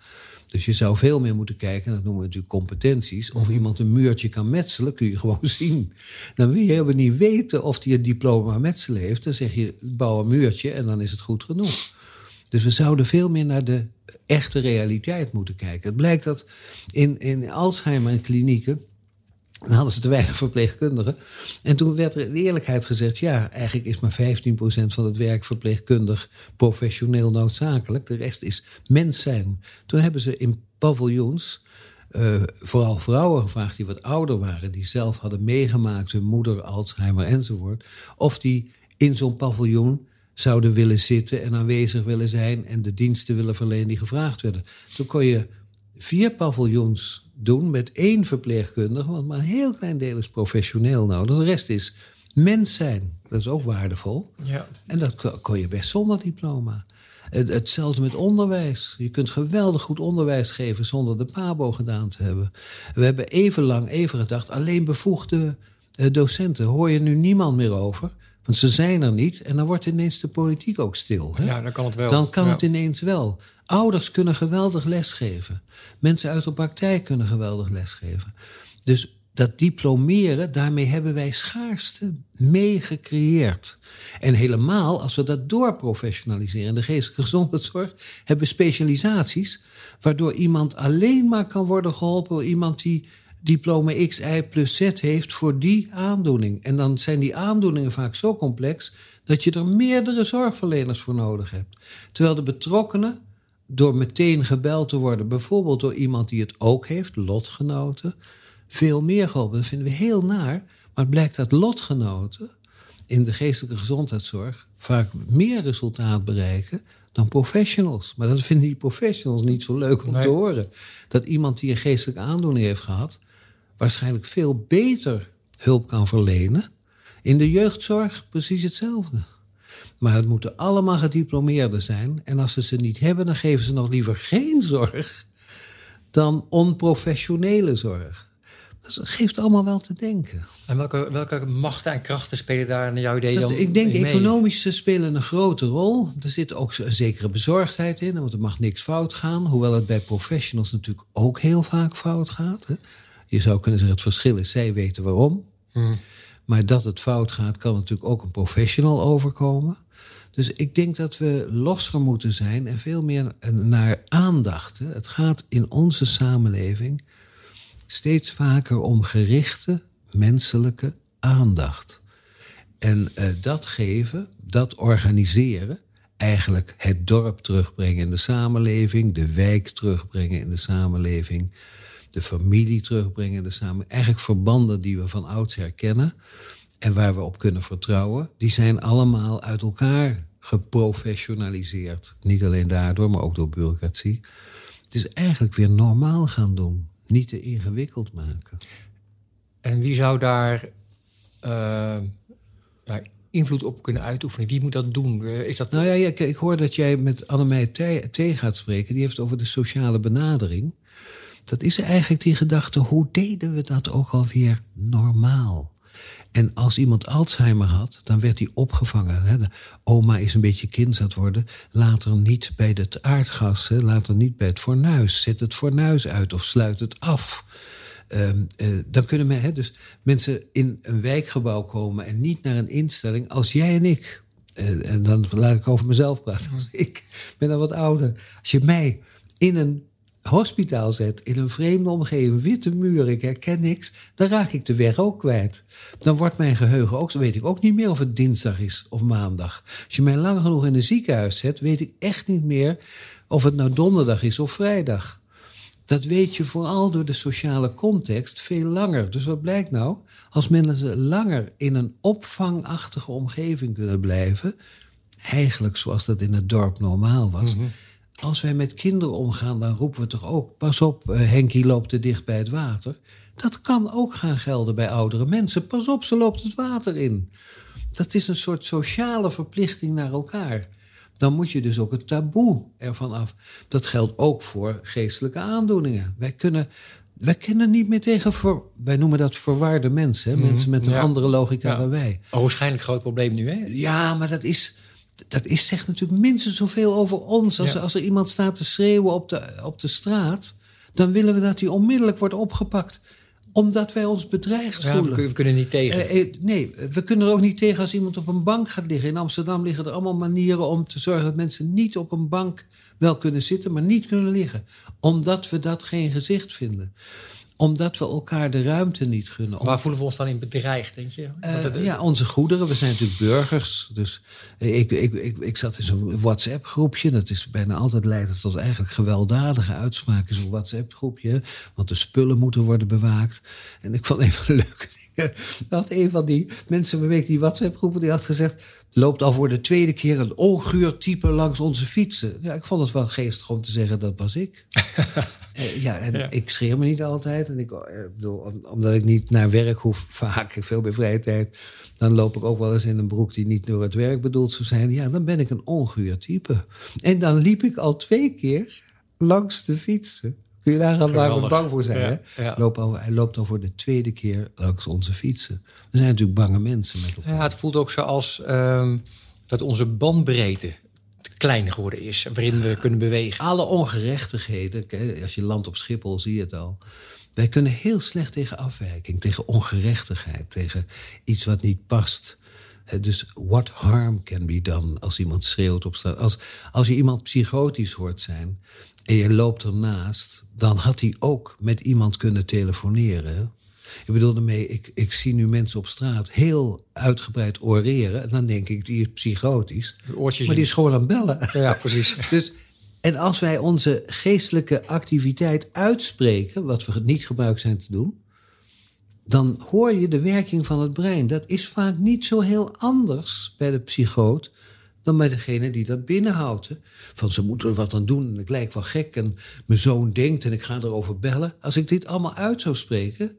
Dus je zou veel meer moeten kijken, dat noemen we natuurlijk competenties. Of mhm. iemand een muurtje kan metselen, kun je gewoon zien. Dan wil je helemaal niet weten of hij een diploma metselen heeft. Dan zeg je, bouw een muurtje en dan is het goed genoeg. Dus we zouden veel meer naar de echte realiteit moeten kijken. Het blijkt dat in, in Alzheimer en klinieken dan hadden ze te weinig verpleegkundigen. En toen werd er in eerlijkheid gezegd: ja, eigenlijk is maar 15% van het werk verpleegkundig professioneel noodzakelijk. De rest is mens zijn. Toen hebben ze in paviljoens. Uh, vooral vrouwen gevraagd die wat ouder waren, die zelf hadden meegemaakt, hun moeder, Alzheimer enzovoort, of die in zo'n paviljoen zouden willen zitten en aanwezig willen zijn en de diensten willen verlenen die gevraagd werden. Toen kon je vier paviljoens doen met één verpleegkundige, want maar een heel klein deel is professioneel nodig. De rest is mens zijn. Dat is ook waardevol.
Ja.
En dat kon je best zonder diploma. Hetzelfde met onderwijs. Je kunt geweldig goed onderwijs geven zonder de PABO gedaan te hebben. We hebben even lang even gedacht, alleen bevoegde eh, docenten. Hoor je nu niemand meer over? Want ze zijn er niet. En dan wordt ineens de politiek ook stil. Hè?
Ja, dan kan het wel.
Dan kan
Ja.
het ineens wel. Ouders kunnen geweldig lesgeven. Mensen uit de praktijk kunnen geweldig lesgeven. Dus dat diplomeren, daarmee hebben wij schaarste mee gecreëerd. En helemaal als we dat doorprofessionaliseren. In de geestelijke gezondheidszorg hebben specialisaties... waardoor iemand alleen maar kan worden geholpen... door iemand die diploma X, Y plus Z heeft voor die aandoening. En dan zijn die aandoeningen vaak zo complex... dat je er meerdere zorgverleners voor nodig hebt. Terwijl de betrokkenen door meteen gebeld te worden, bijvoorbeeld door iemand die het ook heeft, lotgenoten, veel meer geholpen. Dat vinden we heel naar, maar het blijkt dat lotgenoten in de geestelijke gezondheidszorg vaak meer resultaat bereiken dan professionals. Maar dat vinden die professionals niet zo leuk om
Nee.
te horen. Dat iemand die een geestelijke aandoening heeft gehad, waarschijnlijk veel beter hulp kan verlenen. In de jeugdzorg precies hetzelfde. Maar het moeten allemaal gediplomeerden zijn. En als ze ze niet hebben, dan geven ze nog liever geen zorg dan onprofessionele zorg. Dus dat geeft allemaal wel te denken.
En welke, welke machten en krachten spelen daar naar jouw idee dan
ik denk
in mee?
economische spelen een grote rol. Er zit ook een zekere bezorgdheid in, want er mag niks fout gaan. Hoewel het bij professionals natuurlijk ook heel vaak fout gaat. Hè. Je zou kunnen zeggen, het verschil is, zij weten waarom.
Hmm.
Maar dat het fout gaat, kan natuurlijk ook een professional overkomen. Dus ik denk dat we losser moeten zijn en veel meer naar aandacht. Het gaat in onze samenleving steeds vaker om gerichte menselijke aandacht. En eh, dat geven, dat organiseren, eigenlijk het dorp terugbrengen in de samenleving, de wijk terugbrengen in de samenleving, de familie terugbrengen de samenleving. Eigenlijk verbanden die we van ouds herkennen en waar we op kunnen vertrouwen, die zijn allemaal uit elkaar geprofessionaliseerd. Niet alleen daardoor, maar ook door bureaucratie. Het is eigenlijk weer normaal gaan doen, niet te ingewikkeld maken.
En wie zou daar eh, invloed op kunnen uitoefenen? Wie moet dat doen? Is dat...
Nou ja, ik hoor dat jij met Annemij Thee gaat spreken. Die heeft over de sociale benadering. Dat is eigenlijk die gedachte, hoe deden we dat ook alweer normaal? En als iemand Alzheimer had, dan werd hij opgevangen. Hè. De oma is een beetje kind aan worden. Laat er niet bij het aardgas, hè. laat er niet bij het fornuis. Zet het fornuis uit of sluit het af. Ehm, eh, dan kunnen men, hè, dus mensen in een wijkgebouw komen en niet naar een instelling als jij en ik. Eh, en dan laat ik over mezelf praten. Ik ben dan wat ouder. Als je mij in een hospitaal zet, in een vreemde omgeving, witte muren, ik herken niks, dan raak ik de weg ook kwijt. Dan wordt mijn geheugen ook, zo weet ik ook niet meer of het dinsdag is of maandag. Als je mij lang genoeg in een ziekenhuis zet, weet ik echt niet meer of het nou donderdag is of vrijdag. Dat weet je vooral door de sociale context veel langer. Dus wat blijkt nou? Als mensen langer in een opvangachtige omgeving kunnen blijven, eigenlijk zoals dat in het dorp normaal was. Als wij met kinderen omgaan, dan roepen we toch ook: pas op, eh, Henkie loopt te dicht bij het water. Dat kan ook gaan gelden bij oudere mensen. Pas op, ze loopt het water in. Dat is een soort sociale verplichting naar elkaar. Dan moet je dus ook het taboe ervan af. Dat geldt ook voor geestelijke aandoeningen. Wij kunnen, wij kunnen niet meer tegen, wij noemen dat verwarde mensen. Hè? Mensen met een
ja.
andere logica
Ja.
dan wij.
Een waarschijnlijk groot probleem nu, hè?
Ja, maar dat is, dat is zegt natuurlijk minstens zoveel over ons. Als,
Ja.
als er iemand staat te schreeuwen op de, op de straat, dan willen we dat hij onmiddellijk wordt opgepakt. Omdat wij ons bedreigd
Ja,
voelen.
we kunnen niet tegen.
Eh, eh, nee, we kunnen er ook niet tegen als iemand op een bank gaat liggen. In Amsterdam liggen er allemaal manieren om te zorgen dat mensen niet op een bank wel kunnen zitten, maar niet kunnen liggen. Omdat we dat geen gezicht vinden. Omdat we elkaar de ruimte niet gunnen.
Waar voelen we ons dan in bedreigd, denk je?
Eh,
het-
ja, onze goederen. We zijn natuurlijk burgers. Dus ik, ik, ik, ik zat in zo'n WhatsApp-groepje. Dat is bijna altijd leiden tot eigenlijk gewelddadige uitspraken. Zo'n WhatsApp-groepje. Want de spullen moeten worden bewaakt. En ik vond even leuke dingen. Dat een van die mensen waarmee ik die WhatsApp-groepen... die had gezegd... loopt al voor de tweede keer een onguur type langs onze fietsen. Ja, ik vond het wel geestig om te zeggen, dat was ik. Eh, ja, en ik scheer me niet altijd. En ik, eh, bedoel, omdat ik niet naar werk hoef, vaak veel meer vrije tijd. Dan loop ik ook wel eens in een broek die niet door het werk bedoeld zou zijn. Ja, dan ben ik een onguur type. En dan liep ik al twee keer langs de fietsen. Kun je daar we bang voor zijn? hè? Loop al, hij loopt al voor de tweede keer langs onze fietsen. We zijn natuurlijk bange mensen met elkaar.
Ja, het voelt ook zo als ehm, dat onze bandbreedte klein geworden is. Waarin we kunnen bewegen.
Alle ongerechtigheden, als je landt op Schiphol zie je het al. Wij kunnen heel slecht tegen afwijking, tegen ongerechtigheid, tegen iets wat niet past. Dus what harm can be done als iemand schreeuwt op straat. Als, als je iemand psychotisch hoort zijn en je loopt ernaast, dan had hij ook met iemand kunnen telefoneren. Ik bedoel ermee, ik, ik zie nu mensen op straat heel uitgebreid oreren. En dan denk ik, die is psychotisch. maar die is gewoon aan het bellen.
Ja, precies.
dus, en als wij onze geestelijke activiteit uitspreken, wat we niet gebruikt zijn te doen, dan hoor je de werking van het brein. Dat is vaak niet zo heel anders bij de psychoot dan bij degene die dat binnenhoudt. Van ze moeten er wat aan doen en ik lijk wel gek en mijn zoon denkt en ik ga erover bellen. Als ik dit allemaal uit zou spreken,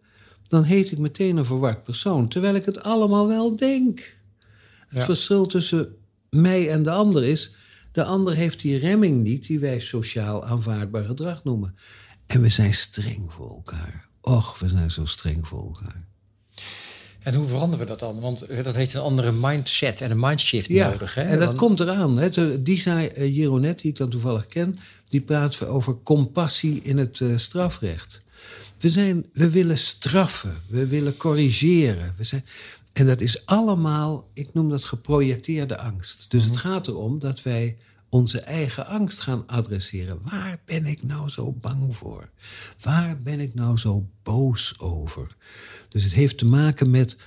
dan heet ik meteen een verward persoon, terwijl ik het allemaal wel denk. Het verschil tussen mij en de ander is, de ander heeft die remming niet die wij sociaal aanvaardbaar gedrag noemen. En we zijn streng voor elkaar. Och, we zijn zo streng voor elkaar.
En hoe veranderen we dat dan? Want eh, dat heeft een andere mindset en een mindshift ja, nodig. Hè?
En dat komt eraan. Hè? Die zei uh, Jeronet, die ik dan toevallig ken, die praat over compassie in het uh, strafrecht. We, zijn, we willen straffen, we willen corrigeren. We zijn, en dat is allemaal, ik noem dat geprojecteerde angst. Dus het mhm. gaat erom dat wij onze eigen angst gaan adresseren. Waar ben ik nou zo bang voor? Waar ben ik nou zo boos over? Dus het heeft te maken met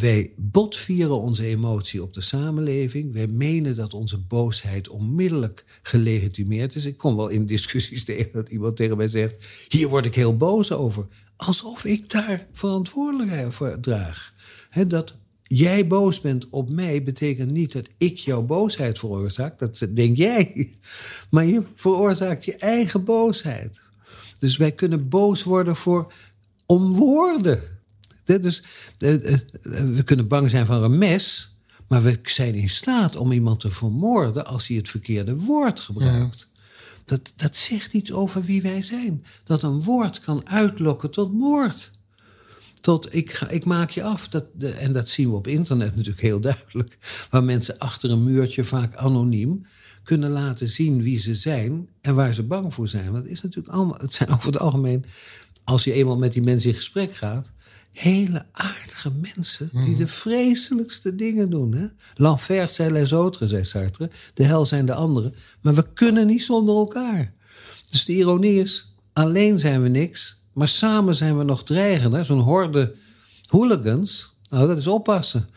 wij botvieren onze emotie op de samenleving. Wij menen dat onze boosheid onmiddellijk gelegitimeerd is. Ik kom wel in discussies tegen dat iemand tegen mij zegt: Hier word ik heel boos over. Alsof ik daar verantwoordelijkheid voor draag. dat jij boos bent op mij betekent niet dat ik jouw boosheid veroorzaak. Dat denk jij. Maar je veroorzaakt je eigen boosheid. Dus wij kunnen boos worden voor om woorden. Dus we kunnen bang zijn voor een mes, maar we zijn in staat om iemand te vermoorden als hij het verkeerde woord gebruikt. Dat, dat zegt iets over wie wij zijn. Dat een woord kan uitlokken tot moord. Tot ik, ga, ik maak je af. Dat, de, en dat zien we op internet natuurlijk heel duidelijk. Waar mensen achter een muurtje, vaak anoniem, kunnen laten zien wie ze zijn en waar ze bang voor zijn. Want het is natuurlijk allemaal, het zijn over het algemeen, als je eenmaal met die mensen in gesprek gaat, hele aardige mensen die mhm. de vreselijkste dingen doen. Hè? L'enfer c'est les autres, zei Sartre. De hel zijn de anderen. Maar we kunnen niet zonder elkaar. Dus de ironie is, alleen zijn we niks, maar samen zijn we nog dreigender. Zo'n horde hooligans, nou dat is oppassen.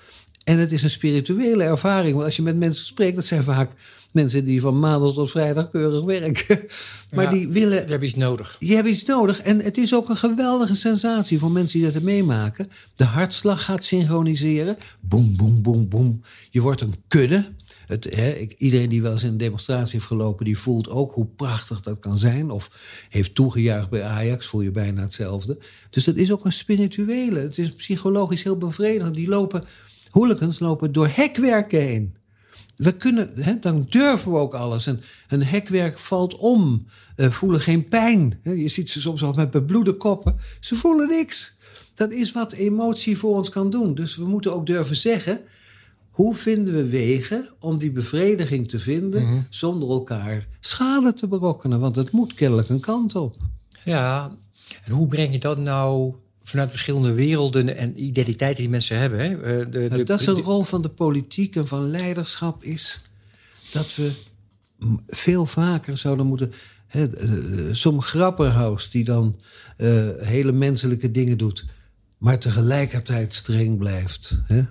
En het is een spirituele ervaring. Want als je met mensen spreekt, dat zijn vaak mensen die van maandag tot vrijdag keurig werken. maar die willen.
Je hebt iets nodig.
Je hebt iets nodig. En het is ook een geweldige sensatie voor mensen die dat meemaken. De hartslag gaat synchroniseren. Boem, boem, boem, boem. Je wordt een kudde. Het, hè, iedereen die wel eens in een demonstratie heeft gelopen, die voelt ook hoe prachtig dat kan zijn. Of heeft toegejuicht bij Ajax, voel je bijna hetzelfde. Dus dat is ook een spirituele. Het is psychologisch heel bevredigend. Die lopen, hooligans lopen door hekwerken heen. We kunnen, hè, dan durven we ook alles. En een hekwerk valt om, uh, voelen geen pijn. Je ziet ze soms al met bebloede koppen. Ze voelen niks. Dat is wat emotie voor ons kan doen. Dus we moeten ook durven zeggen: hoe vinden we wegen om die bevrediging te vinden mhm. zonder elkaar schade te berokkenen? Want het moet kennelijk een kant op.
Ja, en hoe breng je dat nou vanuit verschillende werelden en identiteiten die mensen hebben. Hè?
Eh, de, de, dat is de, rol van de politiek en van leiderschap is dat we veel vaker zouden moeten. Zo'n grapperhaus die dan uh, hele menselijke dingen doet, maar tegelijkertijd streng blijft. Hè?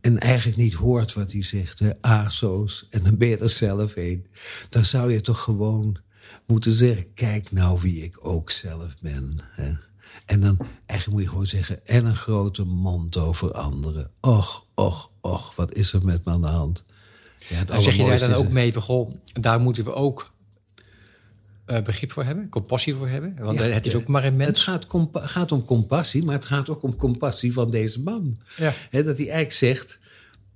En eigenlijk niet hoort wat hij zegt, hè? ASO's, en dan ben je er zelf heen. Dan zou je toch gewoon moeten zeggen: kijk nou wie ik ook zelf ben. Hè? En dan eigenlijk moet je gewoon zeggen, en een grote mond over anderen. Och, och, och, wat is er met me aan de hand?
Ja, zeg je daar dan ook mee van, goh, daar moeten we ook eh, begrip voor hebben, compassie voor hebben. Want
Ja,
eh, het is
ja.
ook maar een
Het
mens.
gaat, compa- gaat om compassie, maar het gaat ook om compassie van deze man.
Ja.
Dat hij eigenlijk zegt: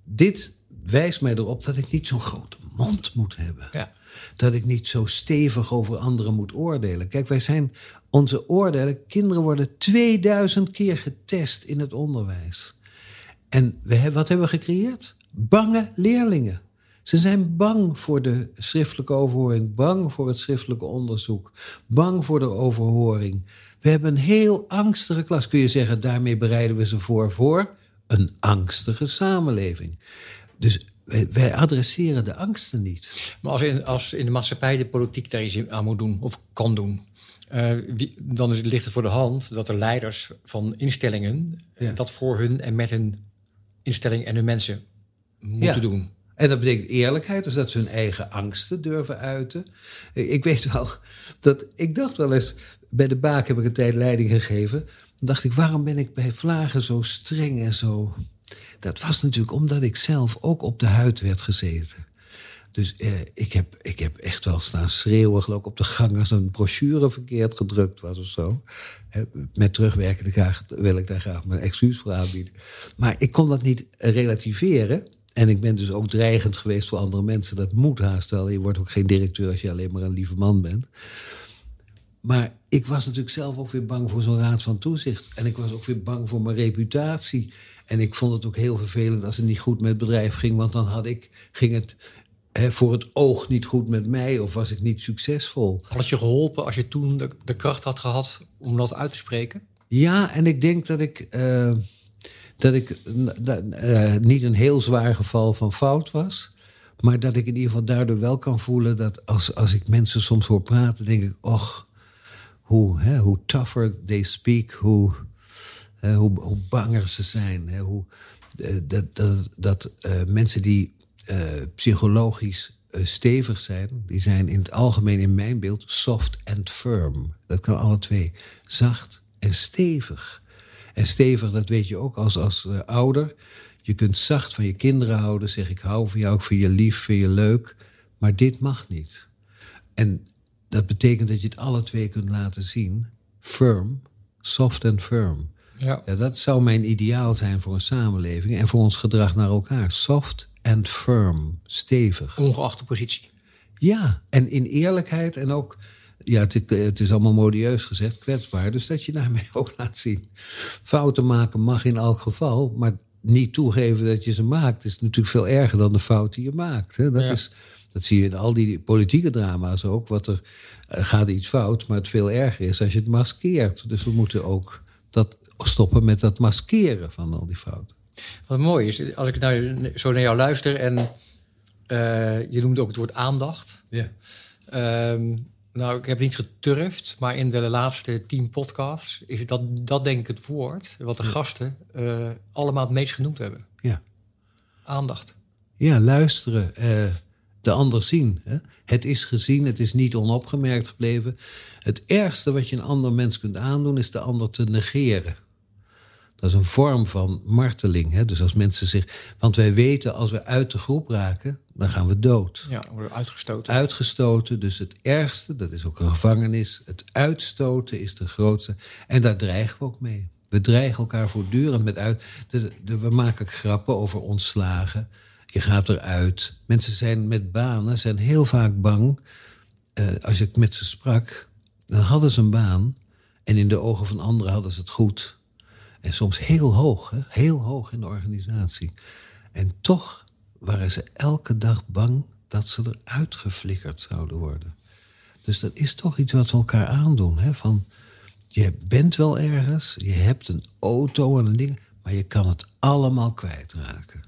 Dit wijst mij erop dat ik niet zo'n grote mond moet hebben.
Ja.
Dat ik niet zo stevig over anderen moet oordelen. Kijk, wij zijn onze oordelen. Kinderen worden 2000 keer getest in het onderwijs. En we wat hebben we gecreëerd? Bange leerlingen. Ze zijn bang voor de schriftelijke overhoring, bang voor het schriftelijke onderzoek, bang voor de overhoring. We hebben een heel angstige klas. Kun je zeggen, daarmee bereiden we ze voor voor een angstige samenleving. Dus wij, wij adresseren de angsten niet.
Maar als in, als in de maatschappij de politiek daar iets aan moet doen of kan doen, eh, wie, dan is, ligt het voor de hand dat de leiders van instellingen eh,
Ja.
dat voor hun en met hun instelling en hun mensen moeten
Ja.
doen.
En dat betekent eerlijkheid, dus dat ze hun eigen angsten durven uiten. Ik ik weet wel dat ik dacht wel eens, bij de Baak heb ik een tijd leiding gegeven. Dan dacht ik, waarom ben ik bij Vlagen zo streng en zo. Dat was natuurlijk omdat ik zelf ook op de huid werd gezeten. Dus eh, ik, heb, ik heb echt wel staan schreeuwen, geloof ik, op de gang als een brochure verkeerd gedrukt was of zo. Met terugwerkende graag wil ik daar graag mijn excuus voor aanbieden. Maar ik kon dat niet relativeren. En ik ben dus ook dreigend geweest voor andere mensen. Dat moet haast wel. Je wordt ook geen directeur als je alleen maar een lieve man bent. Maar ik was natuurlijk zelf ook weer bang voor zo'n raad van toezicht. En ik was ook weer bang voor mijn reputatie. En ik vond het ook heel vervelend als het niet goed met het bedrijf ging. Want dan had ik, ging het hè, voor het oog niet goed met mij. Of was ik niet succesvol.
Had het je geholpen als je toen de, de kracht had gehad om dat uit te spreken?
Ja, en ik denk dat ik, eh, dat ik eh, niet een heel zwaar geval van fout was. Maar dat ik in ieder geval daardoor wel kan voelen dat als, als ik mensen soms hoor praten, denk ik, och, hoe, hè, hoe tougher they speak, hoe, eh, hoe, hoe banger ze zijn. Hè, hoe, dat dat, dat mensen die psychologisch eh, stevig zijn, die zijn in het algemeen in mijn beeld soft and firm. Dat kan alle twee. Zacht en stevig. En stevig, dat weet je ook als, als eh, ouder. Je kunt zacht van je kinderen houden, zeg ik hou van jou, ik vind je lief, vind je leuk. Maar dit mag niet. En dat betekent dat je het alle twee kunt laten zien. Firm, soft and firm.
Ja.
Ja, dat zou mijn ideaal zijn voor een samenleving en voor ons gedrag naar elkaar. Soft and firm, stevig.
Ongeacht de positie.
Ja, en in eerlijkheid en ook, ja, het, het is allemaal modieus gezegd, kwetsbaar. Dus dat je daarmee ook laat zien. Fouten maken mag in elk geval, maar niet toegeven dat je ze maakt is natuurlijk veel erger dan de fout die je maakt. Hè? Dat,
Ja.
is, dat zie je in al die politieke drama's ook. Wat er eh, gaat iets fout, maar het veel erger is als je het maskeert. Dus we moeten ook dat stoppen met dat maskeren van al die fouten.
Wat mooi is, als ik nou zo naar jou luister en eh, je noemde ook het woord aandacht.
Ja.
Ehm, nou, ik heb niet geturfd, maar in de laatste tien podcasts is dat, dat denk ik het woord wat de gasten eh, allemaal het meest genoemd hebben.
Ja.
Aandacht.
Ja, luisteren, eh, de ander zien. Hè? Het is gezien, het is niet onopgemerkt gebleven. Het ergste wat je een ander mens kunt aandoen, is de ander te negeren. Dat is een vorm van marteling. Hè? Dus als mensen zich. Want wij weten, als we uit de groep raken, dan gaan we dood.
Ja, worden uitgestoten.
Uitgestoten, dus het ergste, dat is ook een gevangenis. Het uitstoten is de grootste. En daar dreigen we ook mee. We dreigen elkaar voortdurend met uit. Dus, de- we maken grappen over ontslagen. Je gaat eruit. Mensen zijn met banen, zijn heel vaak bang. Eh, als ik met ze sprak, dan hadden ze een baan. En in de ogen van anderen hadden ze het goed. En soms heel hoog, hè? heel hoog in de organisatie. En toch waren ze elke dag bang dat ze eruit geflikkerd zouden worden. Dus dat is toch iets wat we elkaar aandoen. Hè? Van, je bent wel ergens, je hebt een auto en een ding, maar je kan het allemaal kwijtraken.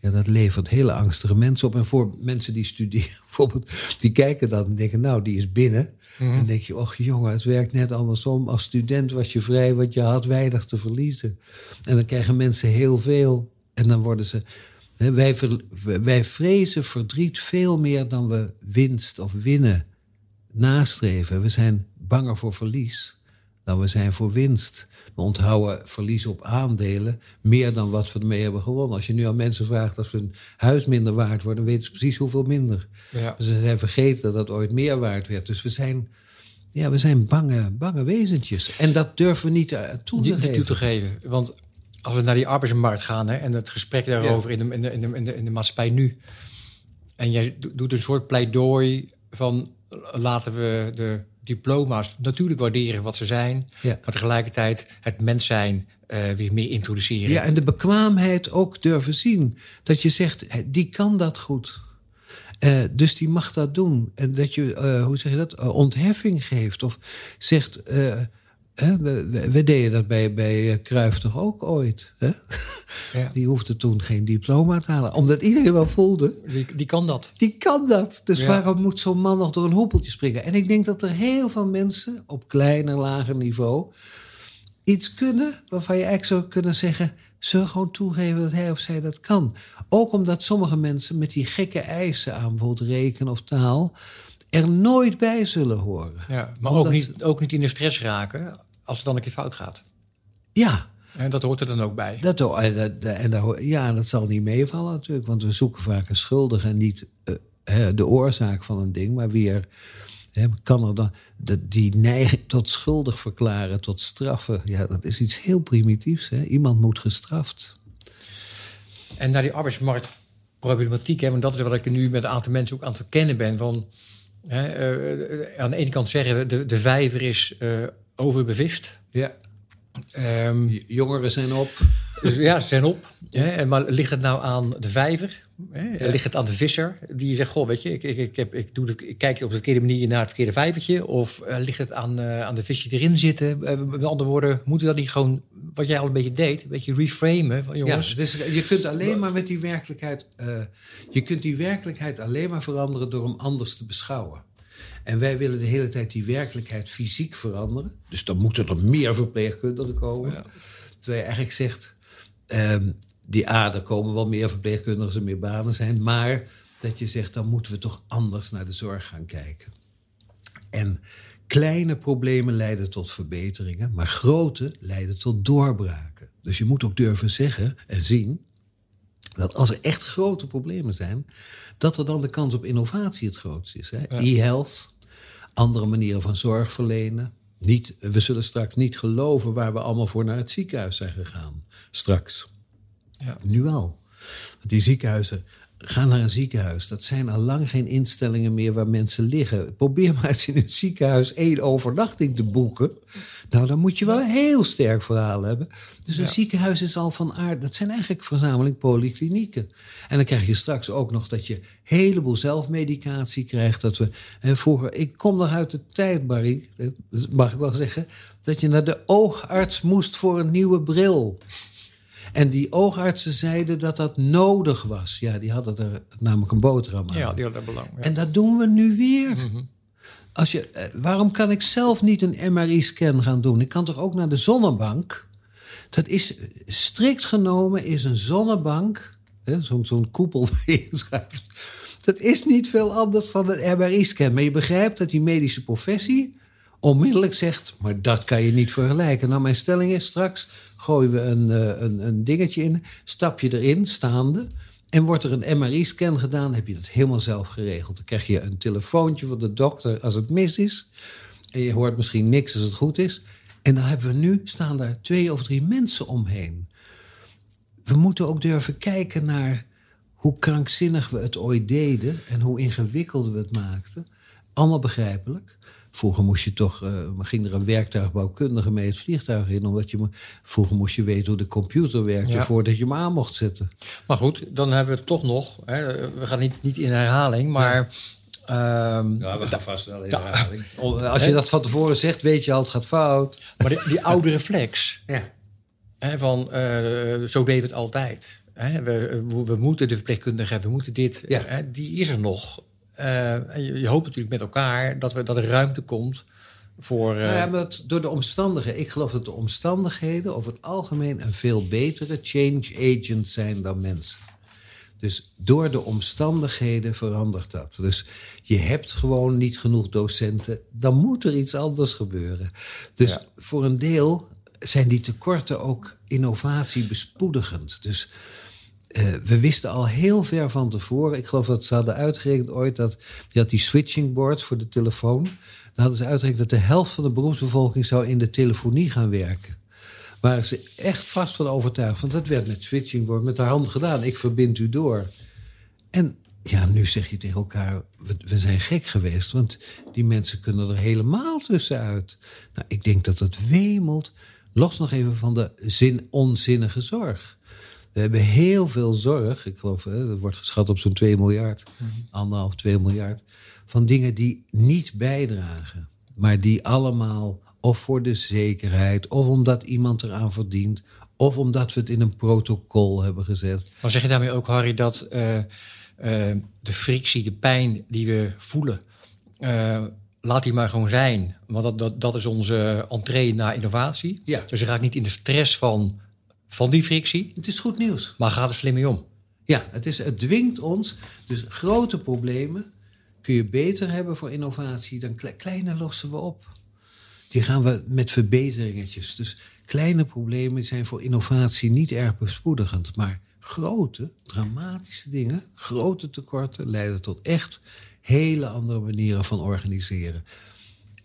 Ja, dat levert hele angstige mensen op. En voor mensen die studeren, bijvoorbeeld, die kijken dan en denken, nou, die is binnen. En dan denk je, och jongen, het werkt net andersom. Als student was je vrij, want je had weinig te verliezen. En dan krijgen mensen heel veel. En dan worden ze... hè, wij, wij vrezen verdriet veel meer dan we winst of winnen nastreven. We zijn banger voor verlies dan we zijn voor winst. We onthouden verlies op aandelen meer dan wat we ermee hebben gewonnen. Als je nu aan mensen vraagt als hun huis minder waard wordt, dan weten ze precies hoeveel minder.
Ja.
Ze zijn vergeten dat dat ooit meer waard werd. Dus we zijn, ja, we zijn bange, bange wezentjes. En dat durven we niet eh, toe te
Niet, toe te geven. Want als we naar die arbeidsmarkt gaan hè, en het gesprek daarover in, de, in, de, in, de, in, de, in de maatschappij nu. En jij do- doet een soort pleidooi van laten we de diploma's natuurlijk waarderen wat ze zijn.
Ja.
Maar tegelijkertijd het mens zijn eh, weer meer introduceren.
Ja, en de bekwaamheid ook durven zien. Dat je zegt, die kan dat goed. Eh, dus die mag dat doen. En dat je, eh, hoe zeg je dat, ontheffing geeft. Of zegt, hè, we, deden dat bij, bij eh, Cruijff toch ook ooit. Hè?
Ja.
Die hoefde toen geen diploma te halen. Omdat iedereen wel voelde,
Die, die kan dat.
die kan dat. Dus
Ja.
waarom moet zo'n man nog door een hoepeltje springen? En ik denk dat er heel veel mensen op kleiner, lager niveau iets kunnen waarvan je eigenlijk zou kunnen zeggen: ze gewoon toegeven dat hij of zij dat kan. Ook omdat sommige mensen met die gekke eisen aan bijvoorbeeld rekenen of taal er nooit bij zullen horen.
Ja, maar
Omdat-
ook, niet, ook niet in de stress raken als het dan een keer fout gaat.
Ja,
En dat hoort er dan ook bij.
dat, en dat, en dat, hoor- ja, dat zal niet meevallen natuurlijk, want we zoeken vaak een schuldige en niet eh, hè, de oorzaak van een ding, maar weer. hè, kan er dan de, die neiging tot schuldig verklaren, tot straffen, ja, dat is iets heel primitiefs. Hè? Iemand moet gestraft.
En naar die arbeidsmarktproblematiek, hè, want dat is wat ik nu met een aantal mensen ook aan het verkennen ben. Van, hè, eh, aan de ene kant zeggen we, de, de vijver is eh, overbevist.
Ja.
Ehm,
Jongeren zijn op.
dus ja, ze zijn op. Hè, maar ligt het nou aan de vijver? Hè? Ligt het aan de visser? Die zegt, goh, weet je, ik, ik, ik, heb, ik, doe de, ik kijk op de verkeerde manier naar het verkeerde vijvertje. Of eh, ligt het aan, eh, aan de vis die erin zitten? Eh, met andere woorden, moeten we dat niet gewoon, wat jij al een beetje deed, een beetje reframen? Van, jongens,
Ja, dus je kunt alleen maar met die werkelijkheid. je kunt die werkelijkheid alleen maar veranderen door hem anders te beschouwen. En wij willen de hele tijd die werkelijkheid fysiek veranderen. Dus dan moeten er meer verpleegkundigen komen. Terwijl je eigenlijk zegt. ehm, die er komen wel meer verpleegkundigen er meer banen zijn. Maar dat je zegt, dan moeten we toch anders naar de zorg gaan kijken. En kleine problemen leiden tot verbeteringen, maar grote leiden tot doorbraken. Dus je moet ook durven zeggen en zien dat als er echt grote problemen zijn, dat er dan de kans op innovatie het grootst is. hè. E-health, andere manieren van zorg verlenen. Niet, we zullen straks niet geloven waar we allemaal voor naar het ziekenhuis zijn gegaan. Straks.
Ja.
Nu al. Want die ziekenhuizen, ga naar een ziekenhuis. Dat zijn al lang geen instellingen meer waar mensen liggen. Probeer maar eens in een ziekenhuis één overnachting te boeken. Nou, dan moet je wel een heel sterk verhaal hebben. Dus een
Ja.
ziekenhuis is al van aard. Dat zijn eigenlijk verzameling polyklinieken. En dan krijg je straks ook nog dat je een heleboel zelfmedicatie krijgt. Dat we, en vroeger, ik kom nog uit de tijd, Barry, eh, mag ik wel zeggen, dat je naar de oogarts moest voor een nieuwe bril. En die oogartsen zeiden dat dat nodig was. Ja, die hadden er namelijk een boterham aan.
ja, die had daar belang. Ja.
En dat doen we nu weer. Als je, eh, waarom kan ik zelf niet een MRI-scan gaan doen? Ik kan toch ook naar de zonnebank? Dat is strikt genomen is een zonnebank, zo'n koepel waar je in schuift. Dat is niet veel anders dan een MRI-scan. Maar je begrijpt dat die medische professie onmiddellijk zegt: maar dat kan je niet vergelijken. Nou, mijn stelling is straks gooien we een, eh, een, een dingetje in, stap je erin, staande. En wordt er een MRI-scan gedaan, heb je dat helemaal zelf geregeld. Dan krijg je een telefoontje van de dokter als het mis is. En je hoort misschien niks als het goed is. En dan hebben we nu, staan daar twee of drie mensen omheen. We moeten ook durven kijken naar hoe krankzinnig we het ooit deden en hoe ingewikkeld we het maakten. Allemaal begrijpelijk. Vroeger moest je toch, eh, ging er een werktuigbouwkundige mee het vliegtuig in, omdat je, vroeger moest je weten hoe de computer werkte
Ja.
voordat je hem aan mocht zetten.
Maar goed, dan hebben we het toch nog. Hè, we gaan niet, niet in herhaling, maar. ehm,
Ja, we gaan vast wel in herhaling. Als je dat van tevoren zegt, weet je al, het gaat fout.
maar die, die oude reflex
Ja.
hè, van eh, zo we het altijd. Hè, we, we, we moeten de verpleegkundige hebben, we moeten dit.
Ja.
Hè, die is er nog. Eh, en je, je hoopt natuurlijk met elkaar dat, we, dat er ruimte komt voor. eh,
Nou ja, maar dat, door de omstandigheden. Ik geloof dat de omstandigheden over het algemeen een veel betere change agent zijn dan mensen. Dus door de omstandigheden verandert dat. Dus je hebt gewoon niet genoeg docenten, dan moet er iets anders gebeuren. Dus voor een deel zijn die tekorten ook innovatie bespoedigend. Dus uh, we wisten al heel ver van tevoren, ik geloof dat ze hadden uitgerekend ooit dat je had die switching boards voor de telefoon. Dan hadden ze uitgerekend dat de helft van de beroepsbevolking zou in de telefonie gaan werken waren ze echt vast van overtuigd. Want dat werd met switching board met de hand gedaan. Ik verbind u door. En ja, nu zeg je tegen elkaar, we, zijn gek geweest. Want die mensen kunnen er helemaal tussenuit. Nou, ik denk dat het wemelt. Los nog even van de zin, onzinnige zorg. We hebben heel veel zorg. Ik geloof, hè, dat wordt geschat op zo'n 2 miljard. Mm Anderhalf, 2 miljard. Van dingen die niet bijdragen. Maar die allemaal of voor de zekerheid, of omdat iemand eraan verdient, of omdat we het in een protocol hebben gezet.
Maar zeg je daarmee ook, Harry, dat uh, uh, de frictie, de pijn die we voelen, uh, laat die maar gewoon zijn? Want dat, dat, dat is onze entree naar innovatie.
Ja.
Dus je raakt niet in de stress van, van die frictie.
Het is goed nieuws.
Maar gaat er slim mee om.
Ja, het, is, het dwingt ons. Dus grote problemen kun je beter hebben voor innovatie dan kleine lossen we op die gaan we met verbeteringetjes. Dus kleine problemen zijn voor innovatie niet erg bespoedigend. Maar grote, dramatische dingen, grote tekorten leiden tot echt hele andere manieren van organiseren.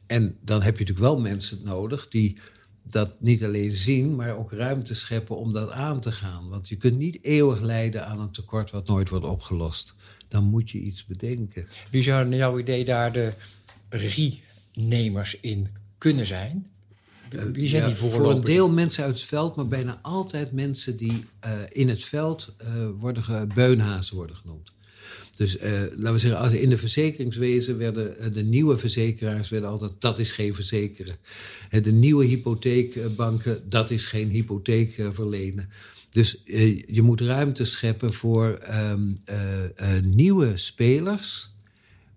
En dan heb je natuurlijk wel mensen nodig die dat niet alleen zien, maar ook ruimte scheppen om dat aan te gaan. Want je kunt niet eeuwig lijden aan een tekort wat nooit wordt opgelost. Dan moet je iets bedenken.
Wie zouden naar jouw idee daar de regienemers in kunnen zijn. Wie zijn die
Voor een deel mensen uit het veld, maar bijna altijd mensen die uh, in het veld uh, worden beunhazen worden genoemd. Dus uh, laten we zeggen, als in de verzekeringswezen werden de nieuwe verzekeraars werden altijd dat is geen verzekeren. De nieuwe hypotheekbanken, dat is geen hypotheek verlenen. Dus je moet ruimte scheppen voor um, nieuwe spelers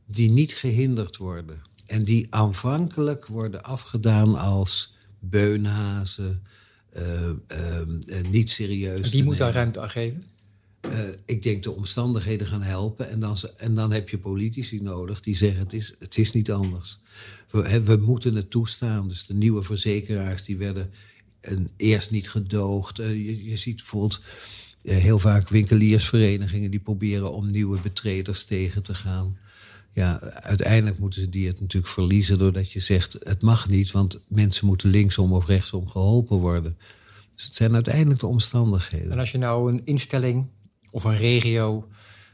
die niet gehinderd worden. En die aanvankelijk worden afgedaan als beunhazen, uh, niet serieus.
Wie moet daar ruimte aan geven?
Ik denk de omstandigheden gaan helpen. En dan, en dan heb je politici nodig die zeggen: het is, het is niet anders. We, moeten het toestaan. Dus de nieuwe verzekeraars die werden eerst niet gedoogd. Je, je, ziet bijvoorbeeld heel vaak winkeliersverenigingen die proberen om nieuwe betreders tegen te gaan ja, uiteindelijk moeten ze die het natuurlijk verliezen doordat je zegt het mag niet, want mensen moeten linksom of rechtsom geholpen worden. Dus het zijn uiteindelijk de omstandigheden.
En als je nou een instelling of een regio